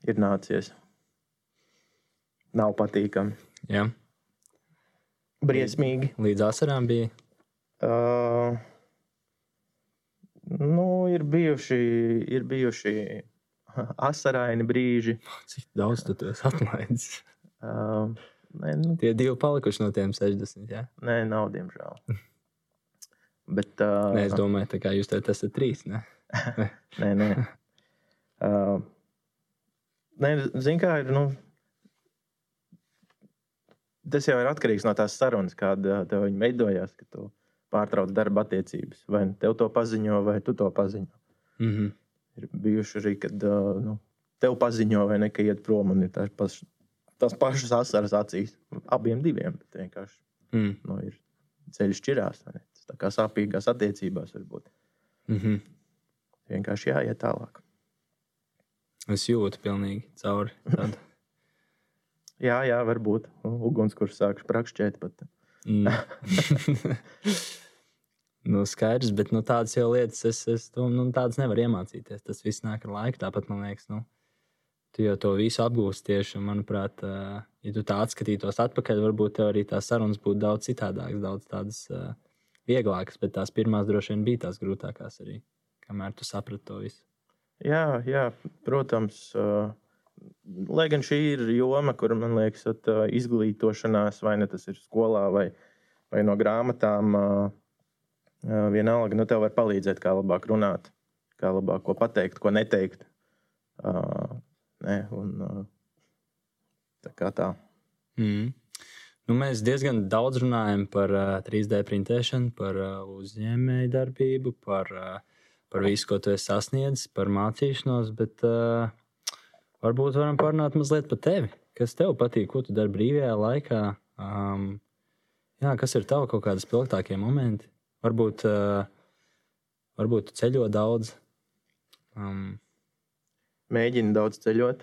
ir nācies. Nav patīkami. Jā, Briesmīgi. līdz asarām bija. Uh, nu, ir bijuši, ir bijuši asaraini brīži. Cik daudz tu to esi atlaidis? Uh, nē, nu, Tie divi palikuši no tiem 60. Jā, nē, nav diemžēl. Bet, uh, Nē, es domāju, tā kā jūs te esat trīs. Ne? nē, nē. Uh, nē Zini, kā ir. Nu, tas jau ir atkarīgs no tās sarunas, kāda tev veidojās, kad tu pārtrauc darba attiecības. Vai nu tev to paziņo, vai tu to paziņo. Mm -hmm. Ir bijuši arī, kad nu, tev paziņo, vai ne, ka iet prom un ir tās, paš, tās pašas asaras acīs. Abiem diviem. Bet vienkārši Mm nu, ir ceļš šķirās. Tā kā sāpīgās attiecībās var būt. -hmm. Vienkārši jāiet tālāk. Es jūtu pilnīgi cauri. Jā, jā, varbūt. Nu, Ugunskurs sāks prakšķēt pat. Mm. nu, skaidrs, bet nu, tādas jau lietas, es, es tu, nu, nevaru iemācīties. Tas viss nāk ar laiku. Tāpat man liekas, nu, tu jau to visu apgūsi tieši. Un, manuprāt, ā, ja tu tā atskatītos atpakaļ, varbūt tev arī tās sarunas būtu daudz citādākas, daudz tādas uh, vieglākas. Bet tās pirmās droši vien bija tās grūtākās arī, kamēr tu saprati to visu. Jā, jā, protams. Uh, lai gan šī ir joma, kur man liekas, at, uh, izglītošanās, vai ne tas ir skolā, vai, vai no grāmatām, uh, uh, vienalga, nu, tev var palīdzēt, kā labāk runāt, kā labāk ko pateikt, ko neteikt. Uh, ne, un, uh, tā kā tā. Mm. Nu, mēs diezgan daudz runājam par uh, 3D printēšanu, par uh, uzņēmēju darbību, par, uh, par visu, ko tu esi sasniedzis, par mācīšanos, bet uh, varbūt varam parunāt mazliet par tevi. Kas tev patīk, ko tu dari brīvajā laikā? Um, jā, kas ir tavi kaut kādi spilgtākie momenti? Varbūt, uh, varbūt ceļo daudz. Um, Mēģinu daudz ceļot,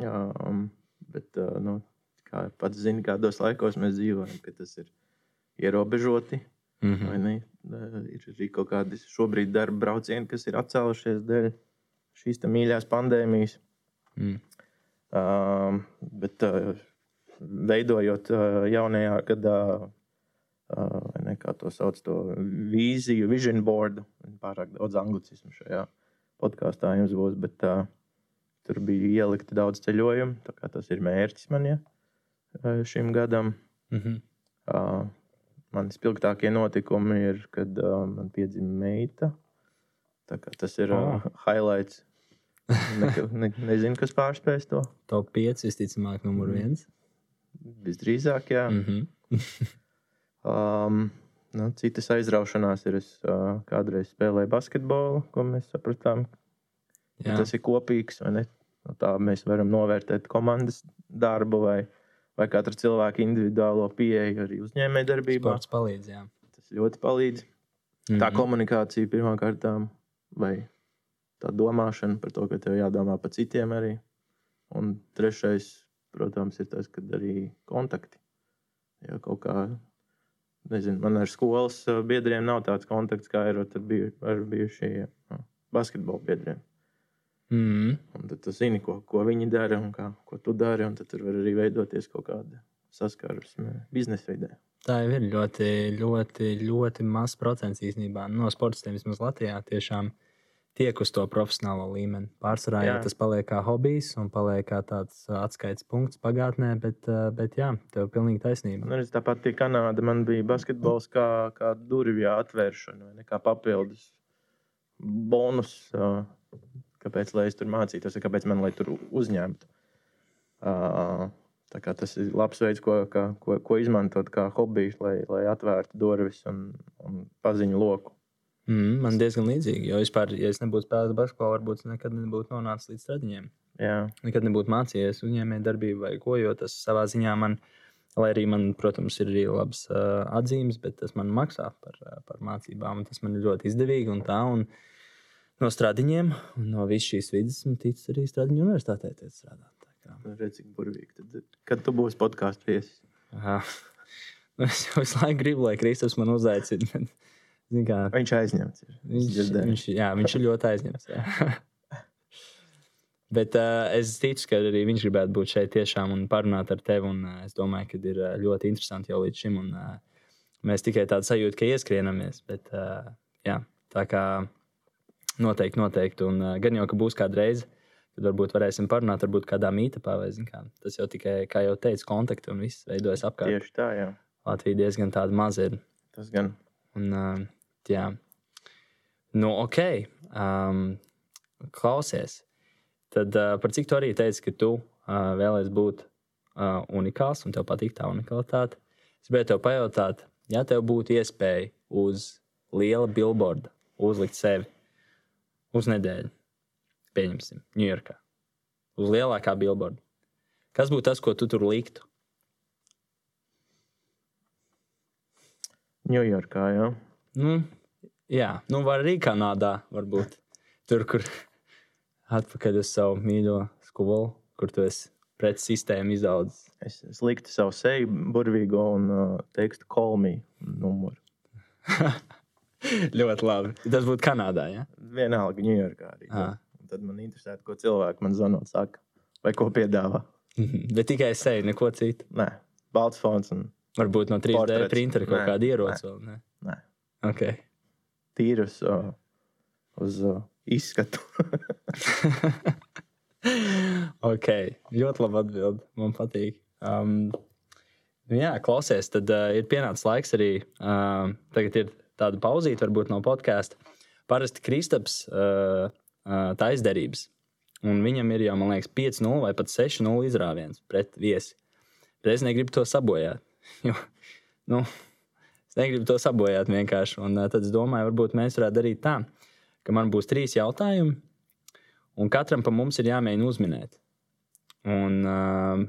jā, um, bet, uh, nu, kā pats zini, kādos laikos mēs dzīvojam, ka tas ir ierobežoti. mm -hmm. Ir arī kaut kādi šobrīd darba braucieni, kas ir atcēlušies dēļ šīs mīļās pandēmijas. mm. Um, bet uh, veidojot uh, jaunajā gadā, ne, kā to sauc, to vīziju, vision board, pārāk daudz anglicismu šajā podkāstā jums būs, bet uh, tur bija ielikti daudz ceļojumu. Tas ir mērķis man ja, uh, šim gadam. Mm -hmm. Uh, Mani spilgtākie notikumi ir, kad uh, man piedzima meita. Tas ir uh, Ah. highlights. Ne, ne, nezinu, kas pārspēs to. Top 5, visticamāk, numur Mm. 1. Visdrīzāk, jā. Mm -hmm. Um, nu, citas aizraušanās ir. Es uh, kādreiz spēlēju basketbolu, ko mēs sapratām, ka Jā, tas ir kopīgs. vai ne? No tā mēs varam novērtēt komandas darbu vai, vai katra cilvēka individuālo pieeju arī uzņēmējdarbībā. sports palīdz. Jā. Tas ļoti palīdz. Tā Mhm. komunikācija pirmkārt, vai tā domāšana par to, ka tev jādomā par citiem arī. Un trešais, protams, ir tas, ka arī kontakti. Ja kaut kā, nezinu, man ar skolas uh, biedriem nav tāds kontakts, kā ir ar, biju, ar bijušajiem uh, basketbola biedriem. Mhm. Un tad tu zini, ko, ko viņi dara un kā, ko tu dari. un Tad tur var arī veidoties kaut kāda saskarsme biznesa vidē. Tā ir ļoti, ļoti, ļoti mazs procents īstenībā no sportistiem vismaz Latvijā. Tiešām tiek uz to profesionālo līmeni. Pārsvarā jau Jā. tas paliek kā hobijs un paliek kā tāds uh, atskaites punkts pagātnē, bet, uh, bet jā, tev ir pilnīgi taisnība. Man arī tāpat bija Kanāda. Man bija basketbols kā, kā durvju atvēršana, kā papildus bonus. Kāpēc lai es tur mācītos, vai kāpēc man lai tur uzņemtu? Tā kā tas ir labs veids, ko, kā, ko, ko izmantot kā hobiju, lai, lai atvērtu durvis un, un paziņu loku. Mm, man diezgan līdzīgi, jo vispār, ja es nebūtu spēlējis basketbolu, varbūt nekad nebūtu nonācis līdz stradiņiem. Jā, nekad nebūtu mācījies uzņēmēju darbību vai ko, jo tas savā ziņā man, lai arī man, protams, ir arī labs uh, atzīmes, bet tas man maksā par, uh, par mācībām, tas man ir ļoti izdevīgi un tā. Un no stradiņiem, un no visas šīs vidas, un ticis arī stradiņu universitātē tiek strādāt. Tā kā, Nu, redz, cik burvīgi. Tad, kad tu būsi podkāstu viesis? aha. Es jau visu laiku gribu, lai Kristus man uzaicina. Zini Kā, Viņš aizņemts. Ir. Viņš, dzirdēju. viņš, jā, viņš ir ļoti aizņemts. Bet uh, es ticu, ka arī viņš gribētu būt šeit tiešām un parunāt ar tevi. Un, uh, es domāju, ka ir uh, ļoti interesanti jau līdz šim. Un, uh, mēs tikai tādu sajūtu, ka ieskrienamies. Bet, uh, jā, tā kā noteikti, noteikti. Un uh, gan jau, ka būs kāda reize, kad varbūt varēsim parunāt, varbūt kādā mītapā vai zin kā. Tas jau tikai, kā jau teicu, kontakti un viss veidojas apkārt. Tieši tā, jā. Latvija diezgan tāda maza ir. Tas gan. Un, uh, jā, nu, ok. Um, klausies. Tad uh, par cik tu arī teici, ka tu uh, vēlēsies būt uh, unikāls un tev patīk tā unikalitāte. Es gribēju tev pajautāt, ja tev būtu iespēja uz liela billboarda uzlikt sevi uz nedēļu, pieņemsim, Ņujorkā, uz lielākā billboarda. Kas būtu tas, ko tu tur liktu? Ņujorkā, jā. Nu, jā, nu var arī Kanādā, varbūt tur, kur atpakaļ uz savu mīļo skolu, kur tu esi pret sistēmu izaudzis. Es, es liktu savu seju burvīgo un uh, tekstu call me numuru. ļoti labi. Tas būtu Kanādā. Ja? Vienalga, Ņujorkā arī. Ah. Tad man interesē, ko cilvēki man zvanot, saka, vai ko piedāvā. Mhm. Bet tikai es seju, neko citu. Nē, balts fons un Varbūt no 3D Portrets. printera kaut Nē, kāda ieroci vēl. Ne? nē, Okay. tīrus uh, uz uh, izskatu. ok, ļoti labi atbild. Man patīk. Um, nu jā, klausies, tad uh, ir pienācis laiks arī. Um, tagad ir tāda pauzīte, varbūt no podkāsta. Parasti Kristaps uh, uh, taisderības. Un viņam ir jau, man liekas, 5-0 vai pat 6-0 izrāviens pret viesi. Bet es negribu to sabojāt. Jo, nu, negribu to sabojāt vienkārši. Un, uh, tad es domāju, varbūt mēs varētu darīt tā, ka man būs trīs jautājumi, un katram pa mums ir jāmēģina uzminēt. Un, uh,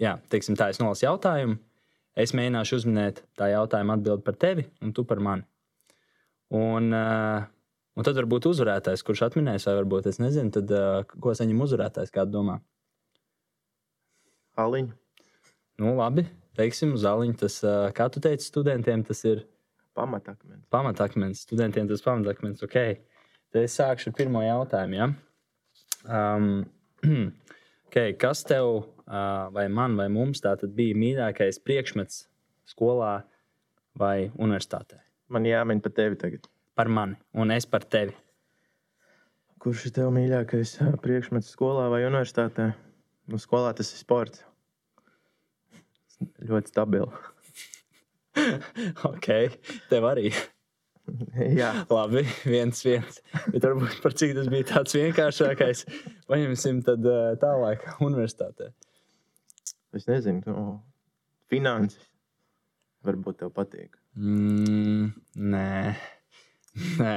jā, teiksim, tā es nolasu jautājumu. Es mēģināšu uzminēt tā jautājuma atbildi par tevi, un tu par mani. Un, uh, un tad varbūt uzvarētājs, kurš atminēs, vai varbūt es nezinu, tad, uh, ko saņem uzvarētājs, kāda domā. Aliņu. Nu, labi, teiksim, uz zāliņa. Tas, kā tu teici, studentiem tas ir Pamatakmens. pamatakmens. Studentiem tas pamatakmens. Okay. Tad es sākšu ar pirmo jautājumu. Ja? Um, okay, kas tev, vai man, vai mums tātad bija mīļākais priekšmets skolā vai universitātē? Man jāmin par tevi tagad. Par mani un es par tevi. Kurš ir tev mīļākais priekšmets skolā vai universitātē? Nu, skolā tas ir sports. Ļoti stabili. ok, tev arī. Jā, Labi, viens, viens. Bet varbūt par cik tas bija tāds vienkāršākais. Paņemsim tad uh, tālāk universitātē. es nezinu, nu, finanses. Varbūt tev patīk. Mm, nē, nē.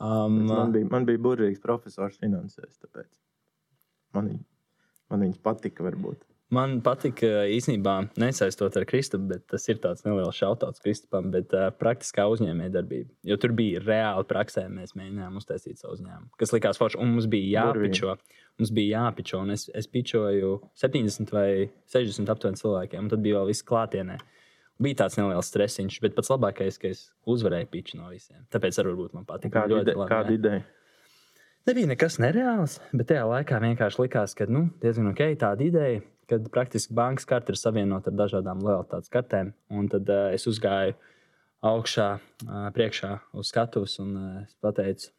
Um, Man bija, man bija burvīgs profesors finansēs, tāpēc man, viņ- man viņas patika varbūt. Man patīk īstenībā nesaistot ar Kristupu, bet tas ir tāds neliels šautauts Kristupam, bet uh, praktiskā uzņēmējdarbība. Jo tur bija reāli praksē, mēs mēģinājām uztaisīt savu uzņēmumu. Kas likās forši, un mums bija jāpičo. Mums bija jāpičo, un es, es pičoju 70 vai 60 aptuveni cilvēkiem, un tad bija vēl viss klātienē. Bija tāds neliels stresiņš, bet pats labākais, ka es uzvarēju piču no visiem. Tāpēc varbūt man patīk. Kāda, ide, labi, kāda ideja? Nebija nekas nereāls, bet tajā laikā vienkārši likās, ka nu, diezgan ok, tāda ideja, kad praktiski bankas karte ir savienota ar dažādām lojalitātes kartēm. Un tad uh, es uzgāju augšā, uh, priekšā uz skatuves un uh, pateicu,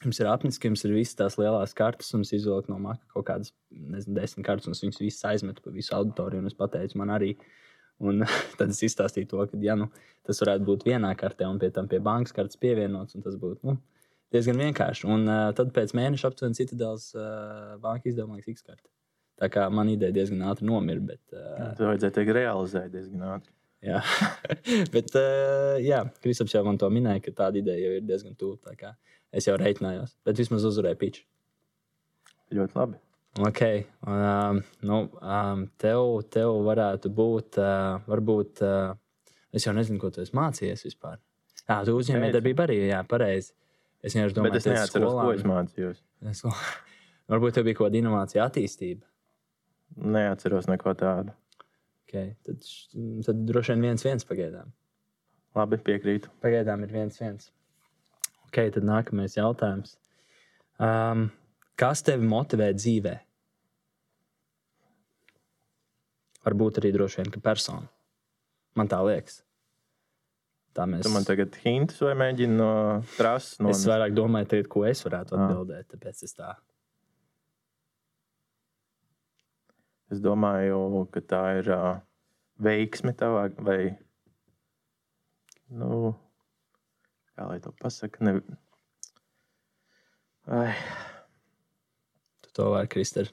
jums ir apnicis, ka jums ir visas tās lielās kartes, un es izvilku no maka kaut kādas, nezinu, desmit kartes, un es viņas visas aizmetu pa visu auditoriju, un es pateicu, man arī. Un tad es izstāstīju to, ka ja, nu, tas varētu būt vienā kartē, un pie tam pie bankas kartes pievienots, un tas būtu nu, diezgan vienkārši. Un uh, tad pēc mēneša aptuveni Citadels uh, banka liekas X karti. Tā kā man ideja diezgan ātri nomira. Bet, uh, To vajadzēja teikt realizēt diezgan ātri. jā, bet uh, jā, Kristaps jau man to minēja, ka tāda ideja jau ir diezgan tuvu. Es jau reiķinājos, bet vismaz uzvarēju piču. Ļoti labi. Ok, um, nu, um, tev, tev varētu būt, uh, varbūt, uh, es jau nezinu, ko tu esi mācījies vispār. Jā, tu uzņēmējdarbība arī, jā, pareizi. Es vienkārši domāju, Bet es neatceros, ko es mācījos. Es, varbūt tev bija kaut kāda inovācija attīstība. Neatceros neko tādu. Okay. Tad, tad droši vien viens viens pagaidām. Labi, piekrītu. Pagaidām ir viens viens. Ok, tad nākamais jautājums. Um, kas tevi motivē dzīvē? Varbūt arī droši vien, ka persona. Man tā liekas. Tā mēs. Tu man tagad hintus vai mēģini no trases no Es vairāk domāju, tagad, ko es varētu Ah. atbildēt. Tāpēc es tā. Es domāju, ka tā ir uh, veiksme tavā vai. Nu, kā lai to pasakā? Ne... Ai, Tu to vari, Kristēr.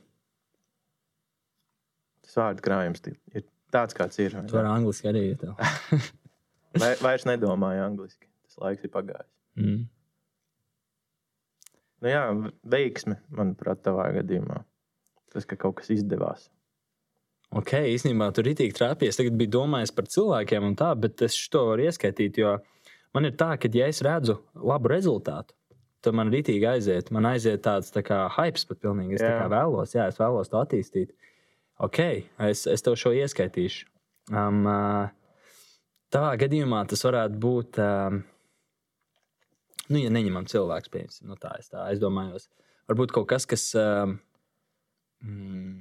tas vārdu krājums ir tāds, kāds ir. vai Tu vari angliski arī. Vai, vairs nedomāju angliski. Tas laiks ir pagājis. Mm. Nu, jā, veiksme, manuprāt, tavā gadījumā. Tas, ka kaut kas izdevās. Ok, īstenībā tur ir tik trāpījies. Tagad bija domājis par cilvēkiem un tā, bet es to varu ieskaitīt. Jo man ir tā, ka, ja es redzu labu rezultātu, tad man rītīgi aiziet. Man aiziet tāds tā kā hype, pat pilnīgi. Es kā vēlos, jā, es vēlos to attīstīt. Ok, es, es tev šo ieskaitīšu. Um, uh, tavā gadījumā tas varētu būt. Um, nu, ja neņemam cilvēku, piemēram, nu, tā es, tā, es domāju, varbūt kaut kas, kas. Um, mm,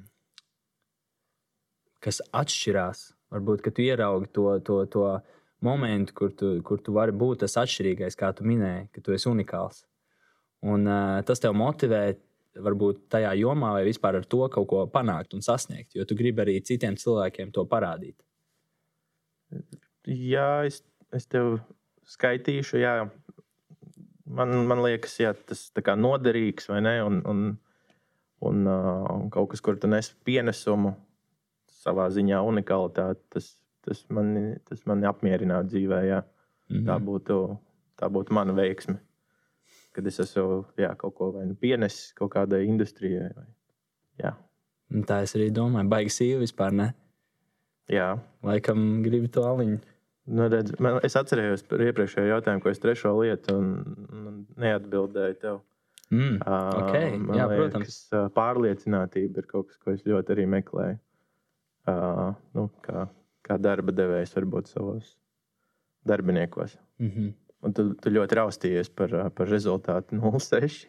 kas atšķirās. Varbūt, ka tu ieraugi to, to, to momentu, kur tu, kur tu vari būt tas atšķirīgais, kā tu minēji, ka tu esi unikāls. Un uh, tas tev motivē varbūt tajā jomā vai vispār ar to kaut ko panākt un sasniegt, jo tu gribi arī citiem cilvēkiem to parādīt. Jā, es, es tev skaitīšu. Jā. man, man liekas, jā, tas ir noderīgs vai ne. Un, un, un, uh, un kaut kas, kur tu nes pienesumu, savā ziņā unikalitāti, tas, tas mani, tas mani apmierinātu dzīvē. Jā. Mm -hmm. tā, būtu, tā būtu mana veiksme. Kad es esmu jā, kaut ko nu pienesis kaut kādai industrijai. Vai, jā. Tā es arī domāju, baigi sīvi vispār. Ne? Jā. Laikam gribi to aliņu. Nu, redz, man, es atcerējos par iepriekšējo jautājumu, ko es trešo lietu un, un neatbildēju tev. Mm, okay. Man Jā, liekas, protams. Pārliecinātība ir kaut kas, ko es ļoti arī meklēju. Nu, kā, kā darba devējs varbūt savos darbiniekos. Mm -hmm. Un tu, tu ļoti raustījies par, par rezultātu 0,6.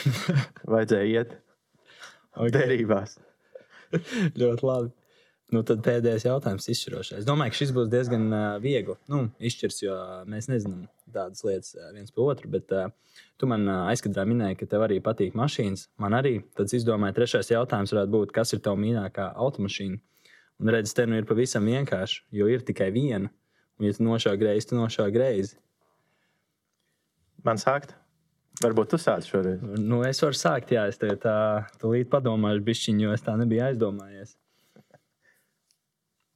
Vajadzēja iet okay. derībās. ļoti labi. Nu, tad pēdējais jautājums, izšķirošais. Es domāju, ka šis būs diezgan uh, viegli nu, izšķirs, jo mēs nezinām tādas lietas uh, viens par otru. Bet uh, tu man uh, aizkadrā minēji, ka tev arī patīk mašīnas. Man arī. Tad es domāju, trešais jautājums varētu būt, kas ir tavs mīļākā automašīna? Un redz, te nu ir pavisam vienkārši, jo ir tikai viena. Un, ja tu nošāvi greizi, tu nošāvi greizi. Man sākt? Varbūt tu sāc šoreiz. Nu, es varu sākt, jā, es tev tā tūlīt padomāšu, bišķiņu, jo es tā nebiju aizdomājies.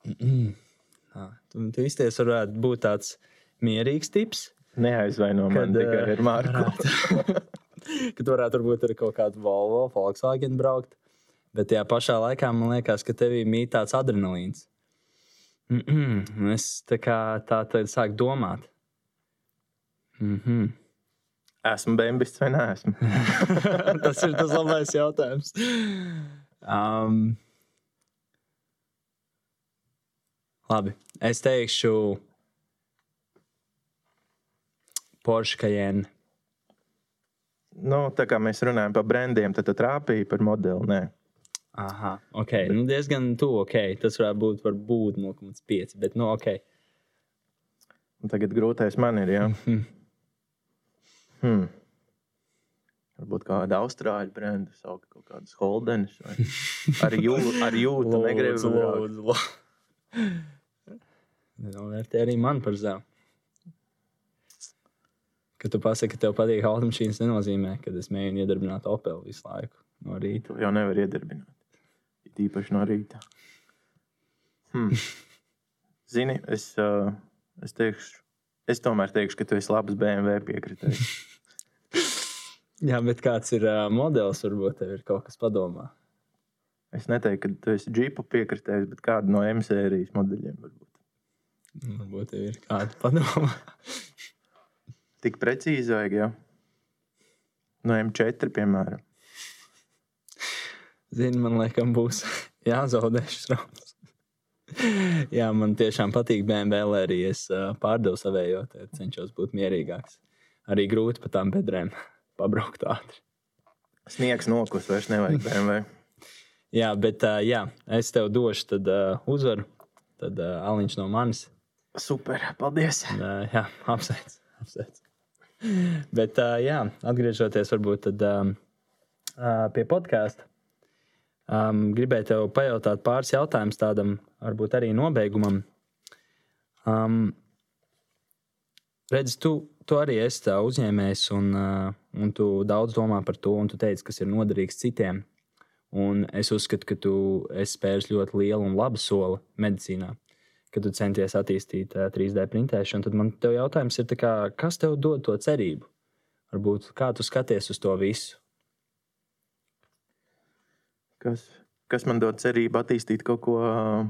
Tu, tu izties varētu būt tāds mierīgs tips. Neaizvaino man tikai ar Mārku. kad varētu būt arī kaut kāda Volvo, Volkswagen braukt. Bet tajā pašā laikā man liekas, ka tevī mīt tāds adrenalīns. Mm -mm. Es tā kā tā tad sāku domāt. Mm -hmm. Esmu bēnbists vai nē, esmu? tas ir tas labais jautājums. Um, Labi, es teikšu, Porsche Cayenne. Nu, tā kā mēs runājam par brendiem, tad tu trāpīji par modeli. Nē. Aha, ok. Bet... Nu, diezgan tuvu. Okay. Tas varētu būt, var būt 0,5. Bet, nu, ok. Un tagad grūtais man ir. Ja? Hmm. Varbūt kāda austrāļu brenda, saukt kaut kādas holdenes. Ar jūtu, ar jūtu negribu. Lūdzu. Nenovērtē arī man par zemu. Kad tu pasaki, ka tev patīk automašīnas, nenozīmē, ka es mēģinu iedarbināt Opelu visu laiku no rīta. Tu jau nevar iedarbināt. It īpaši no rīta. Hmm. Zini, es, uh, es, teikšu, es tomēr teikšu, ka tu esi labs BMW piekritējs. Jā, bet kāds ir uh, modelis, varbūt tev ir kaut kas padomā. Es neteiktu, ka tu esi džipu piekritējis, bet kādu no M sērijas modeļiem varbūt. Varbūt tev ir kāda padoma. Tik precīzi vajag, ja? No M4, piemēram. Zini, man liekas, būs jāzaudē šis rauns. Jā, man tiešām patīk BMW, arī es uh, pārdevu savējo, cenšos būt mierīgāks. Arī grūti pa tām bedrēm pabraukt ātri. Sniegs nokus, vairs nevajag BMW. jā, bet uh, jā, es tev došu tad, uh, uzvaru. Tad uh, aliņš no manis. Super, paldies. Uh, jā, apsveic. apsveic. Bet, uh, jā, atgriežoties varbūt tad, um, uh, pie podkāsta, um, gribēju tev pajautāt pāris jautājumus tādam, varbūt arī nobeigumam. Um, redz, tu, tu arī esi uzņēmējs, un, uh, un tu daudz domā par to, un tu teici, kas ir noderīgs citiem. Un es uzskatu, ka tu esi spēris ļoti lielu un labu soli medicīnā kad tu centies attīstīt uh, 3D printēšanu, tad man te jautājums ir, kā, kas tev dod to cerību? Varbūt kā tu skaties uz to visu? Kas, kas man dod cerību attīstīt kaut ko uh,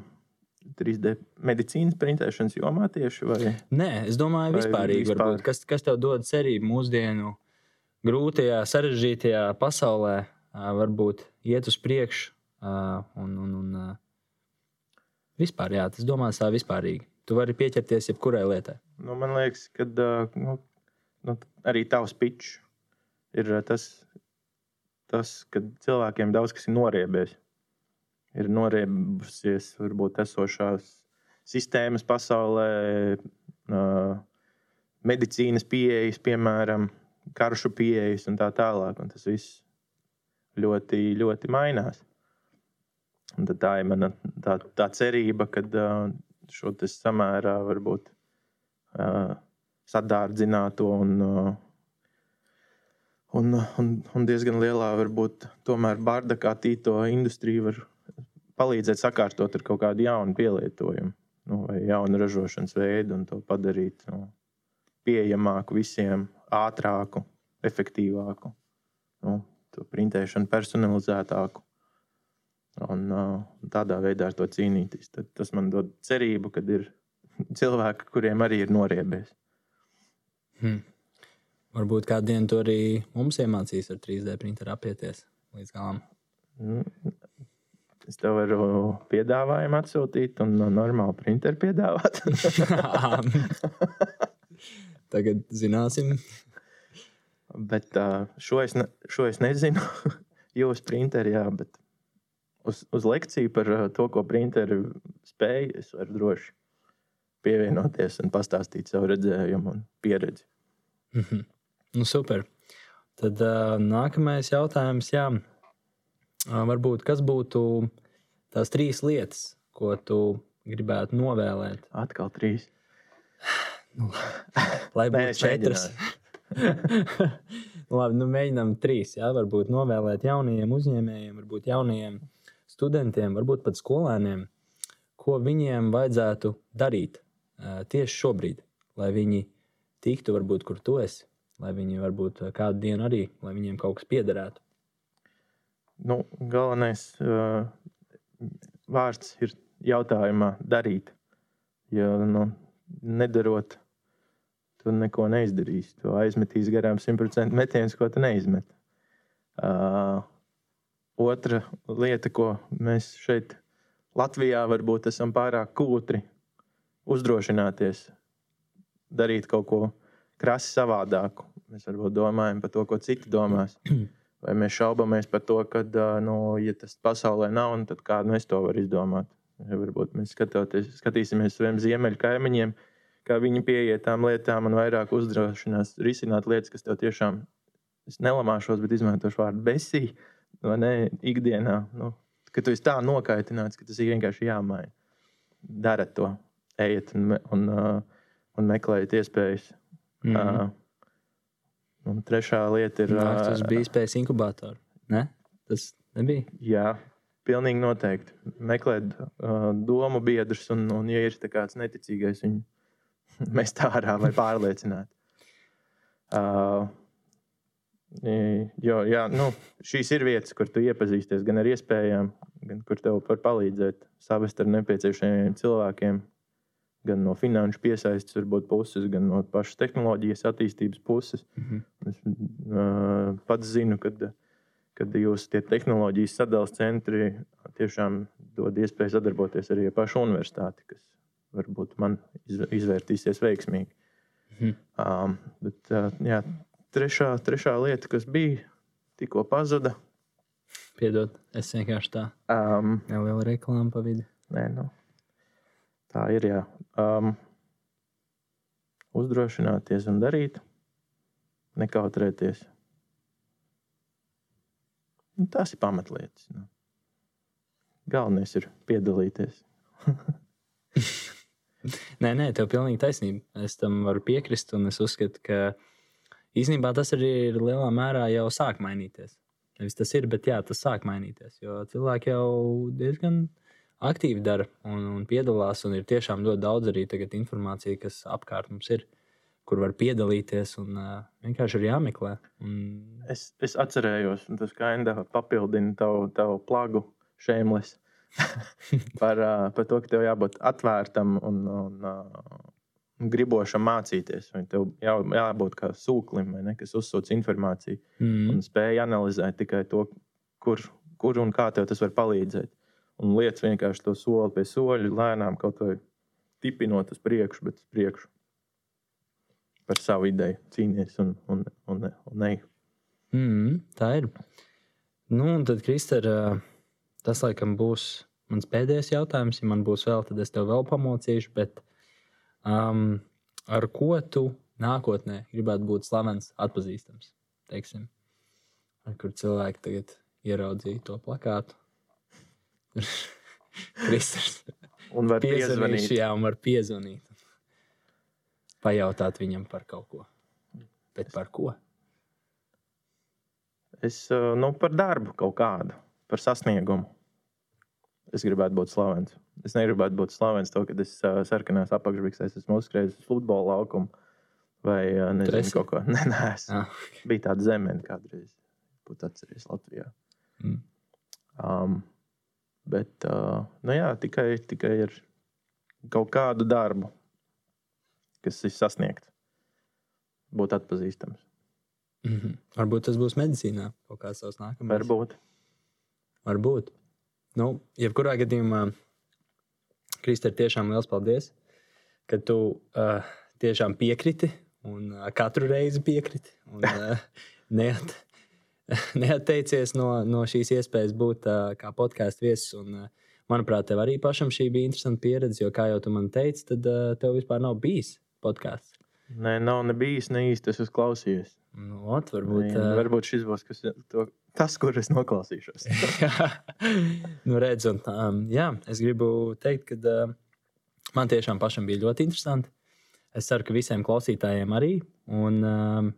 3D medicīnas printēšanas jomā tieši? Vai? Nē, es domāju, vispārīgi. Vispār? Varbūt, kas, kas tev dod cerību mūsdienu grūtajā, sarežģītajā pasaulē, varbūt iet uz priekšu un, un, un Vispār, jā, tas domās tā vispārīgi. Tu vari pieķerties jebkurai lietai. Nu, man liekas, ka nu, nu, arī tavs pitch ir tas, tas, ka cilvēkiem daudz kas ir noriebies. Ir noriebusies varbūt esošās sistēmas pasaulē, medicīnas pieejas, piemēram, karšu pieejas un tā tālāk. Un tas viss ļoti, ļoti mainās. Un tā ir mana tā, tā cerība, ka šo samērā varbūt sadārdzināto un Un, un, un diezgan lielā, varbūt, tomēr bārda kā tīto industrija var palīdzēt sakārtot ar kaut kādu jaunu pielietojumu nu, vai jaunu ražošanas veidu un to padarīt nu, pieejamāku visiem, ātrāku, efektīvāku, nu, to printēšanu personalizētāku. Un, uh, tādā veidā ar to cīnīties. Tad tas man dod cerību, ka ir cilvēki, kuriem arī ir noriebies. Hmm. Varbūt kādu dienu to arī mums iemācīs ar 3D printeru apieties līdz galam. Mm, Es tev varu piedāvājumu atsūtīt, un normāli printeru piedāvāt. Tagad zināsim. Bet šo, es ne, šo es nezinu. Jūs printeri, jā, bet uz, uz lekciju par to, ko printeri spēj, es varu droši pievienoties un pastāstīt savu redzējumu un pieredzi. Mm -hmm. Nu, super. Tad uh, nākamais jautājums. Jā. Uh, varbūt kas būtu tās trīs lietas, ko tu gribētu novēlēt? Atkal trīs. Nu, lai būtu četras. Labi, nu mēģinām trīs. Jā, varbūt novēlēt jaunajiem uzņēmējiem, varbūt jaunajiem studentiem, varbūt pat skolēniem, ko viņiem vajadzētu darīt uh, tieši šobrīd, lai viņi tiktu, varbūt, kur tu esi, lai viņi varbūt kādu dienu arī, lai viņiem kaut kas piederētu. Nu, galvenais uh, vārds ir jautājumā darīt. Ja nu, nedarot, tu neko neizdarīsi. Tu aizmetīs garām 100% metienus, ko tu neizmet. Uh, otra lieta, ko mēs šeit Latvijā varbūt esam pārāk kūtri uzdrošināties darīt kaut ko krasi savādāku. Mēs varbūt domājam par to, ko citi domās. Vai mēs šaubamies par to, ka, nu, ja tas pasaulē nav, tad kādu es to varu izdomāt. Ja varbūt mēs skatīsimies uz saviem ziemeļu kaimiņiem, kā viņi pieiet tām lietām un vairāk uzdrošinās risināt lietas, kas tev tiešām nelamāšos, bet izmantošu vārdu besī, vai ne, ikdienā. Nu, ka tu esi tā nokaitināts, ka tas ir vienkārši jāmaina. Dara to, ejiet un, un, uh, un meklējiet iespējas. Mm. -hmm. uh, un trešā lieta ir. Nākt uz uh, bija spējas inkubatoru. Ne? Tas nebija. Jā, pilnīgi noteikti. Meklēt uh, domu biedrus, un, un, ja ir kāds neticīgais, viņu mest ārā vai pārliecināt. Uh, jo, jā, nu, šīs ir vietas, kur tu iepazīsties gan ar iespējām, gan kur tev var palīdzēt savest ar nepieciešamiem cilvēkiem. Gan no finanšu piesaistes, varbūt puses, gan no pašas tehnoloģijas attīstības puses. Mhm. Es uh, pats zinu, ka kad jūs tie tehnoloģijas sadalījuma centri tiešām dod iespēju sadarboties arī ar pašu universitāti, kas varbūt man izv- izvērtīsies veiksmīgi. Mhm. Um, bet, uh, jā, trešā, trešā lieta, kas bija, tikko pazuda. Piedod, es vienkārši tā Um, nelielu reklāmu pa vidu. nē, nu, tā ir. Jā. Um, uzdrošināties un darīt, nekautrēties. Nu, tās ir pamatlietas. Nu. Galvenais ir piedalīties. Nē, nē, tev pilnīgi taisnība. Es tam varu piekrist, un es uzskatu, ka īstenībā tas arī ir lielā mērā jau sāk mainīties. Nevis tas ir, bet jā, tas sāk mainīties. Jo cilvēki jau diezgan aktīvi dara un, un piedalās, un ir tiešām ļoti daudz arī informācija, kas apkārt mums ir, kur var piedalīties, un uh, vienkārši ir jāmeklē. Un, Es, es atcerējos, un tas kaindā papildina tavu, tavu plagu šēmlis. par, uh, par to, ka tev jābūt atvērtam un, un uh, gribošam mācīties. Tev jā, jābūt kā sūklim, ne, kas uzsūc informāciju mm, un spēj analizēt tikai to, kur, kur un kā tev tas var palīdzēt. Un lietas vienkārši to soli pie soļa, lēnām kaut vai tipinot uz priekšu, bet uz priekšu. Par savu ideju cīnīties un, un, un, un ej. Mm, tā ir. Nu, un tad, Kristēr, tas laikam būs mans pēdējais jautājums. Ja man būs vēl, tad es tev vēl pamocīšu. Bet um, ar ko tu nākotnē gribētu būt slavens, atpazīstams? Teiksim, ar kur cilvēki tagad ieraudzīja to plakātu? Kristers Un var piezvanīt. jā, un var piezvanīt. Pajautāt viņam par kaut ko. Bet par ko? Es uh, nu, par darbu kaut kādu, par sasniegumu. Es gribētu būt slavens. Es negribētu būt slavens to, ka es uh, sarkanās apakšbiksēs esmu uzskrējis uz futbola laukumu. Vai uh, nezinu, esi? kaut ko tādu. Nē, es Ah, biju tāda zemene kādreiz. Būtu atceries Latvijā. Mm. Um, bet uh, nu jā, tikai, tikai ar kaut kādu darbu, kas ir sasniegts, būt atpazīstams. mhm. Varbūt tas būs medicīnā kaut kāds savs nākamais. Varbūt. Varbūt. Nu, jebkurā gadījumā, Kristē, tiešām liels paldies, ka tu uh, tiešām piekriti un uh, katru reizi piekriti. Un, uh, neat, neatteicies no, no šīs iespējas būt uh, kā podkāstu viesis. Un, uh, manuprāt, tev arī pašam šī bija interesanta pieredze, jo, kā jau tu man teici, tad uh, tev vispār nav bijis podkāsts. Nē, nav ne bijis ne īsti. Es esmu klausījies. Nu, ot, varbūt, Nē, uh, varbūt šis būs kas, to, tas, kur es noklausīšos. nu, redz, un, um, jā, es gribu teikt, ka uh, man tiešām pašam bija ļoti interesanti. Es ceru, ka visiem klausītājiem arī. Un um,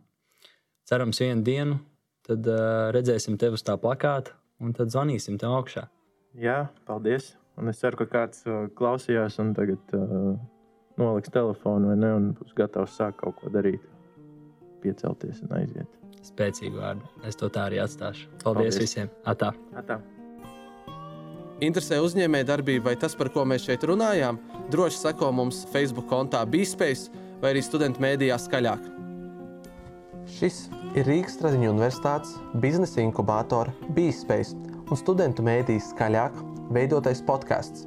cerams, vienu dienu tad uh, redzēsim tevi uz tā plakāta un tad zvanīsim tev augšā. Jā, paldies. Un es ceru, ka kāds uh, klausījās un tagad uh, noliks telefonu vai ne, un būs gatavs sākt kaut ko darīt. Piecelties un aiziet. Spēcīgi vārdi. Es to tā arī atstāšu. Paldies, Paldies. visiem! Atā. Atā. Interesē uzņēmēja darbība vai tas, par ko mēs šeit runājām, droši seko mums Facebook kontā BeSpace vai arī studentu mēdījā skaļāk. Šis ir Rīgas Tradiņu Universitātes biznesa inkubātora BeSpace un studentu mēdīs skaļāk veidotais podkāsts.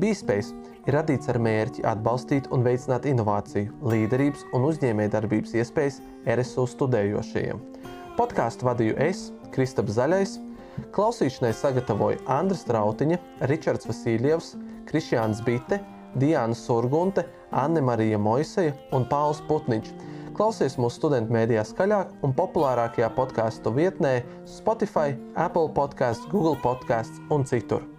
BeSpace ir radīts ar mērķi atbalstīt un veicināt inovāciju, līderības un uzņēmējdarbības iespējas RSU studējošajiem. Podkāstu vadīju es, Kristaps Zaļais, Klausīšanai sagatavoja Andris Strautiņa, Ričards Vasiljevs, Krišjāns Bite, Diana Surgunte, Anne Marija Moiseja un Pauls Putniņš. Klausies mūsu studentu mēdījā skaļāk un populārākajā podkāstu vietnē Spotify, Apple podkāsts, Google podkāsts un citur.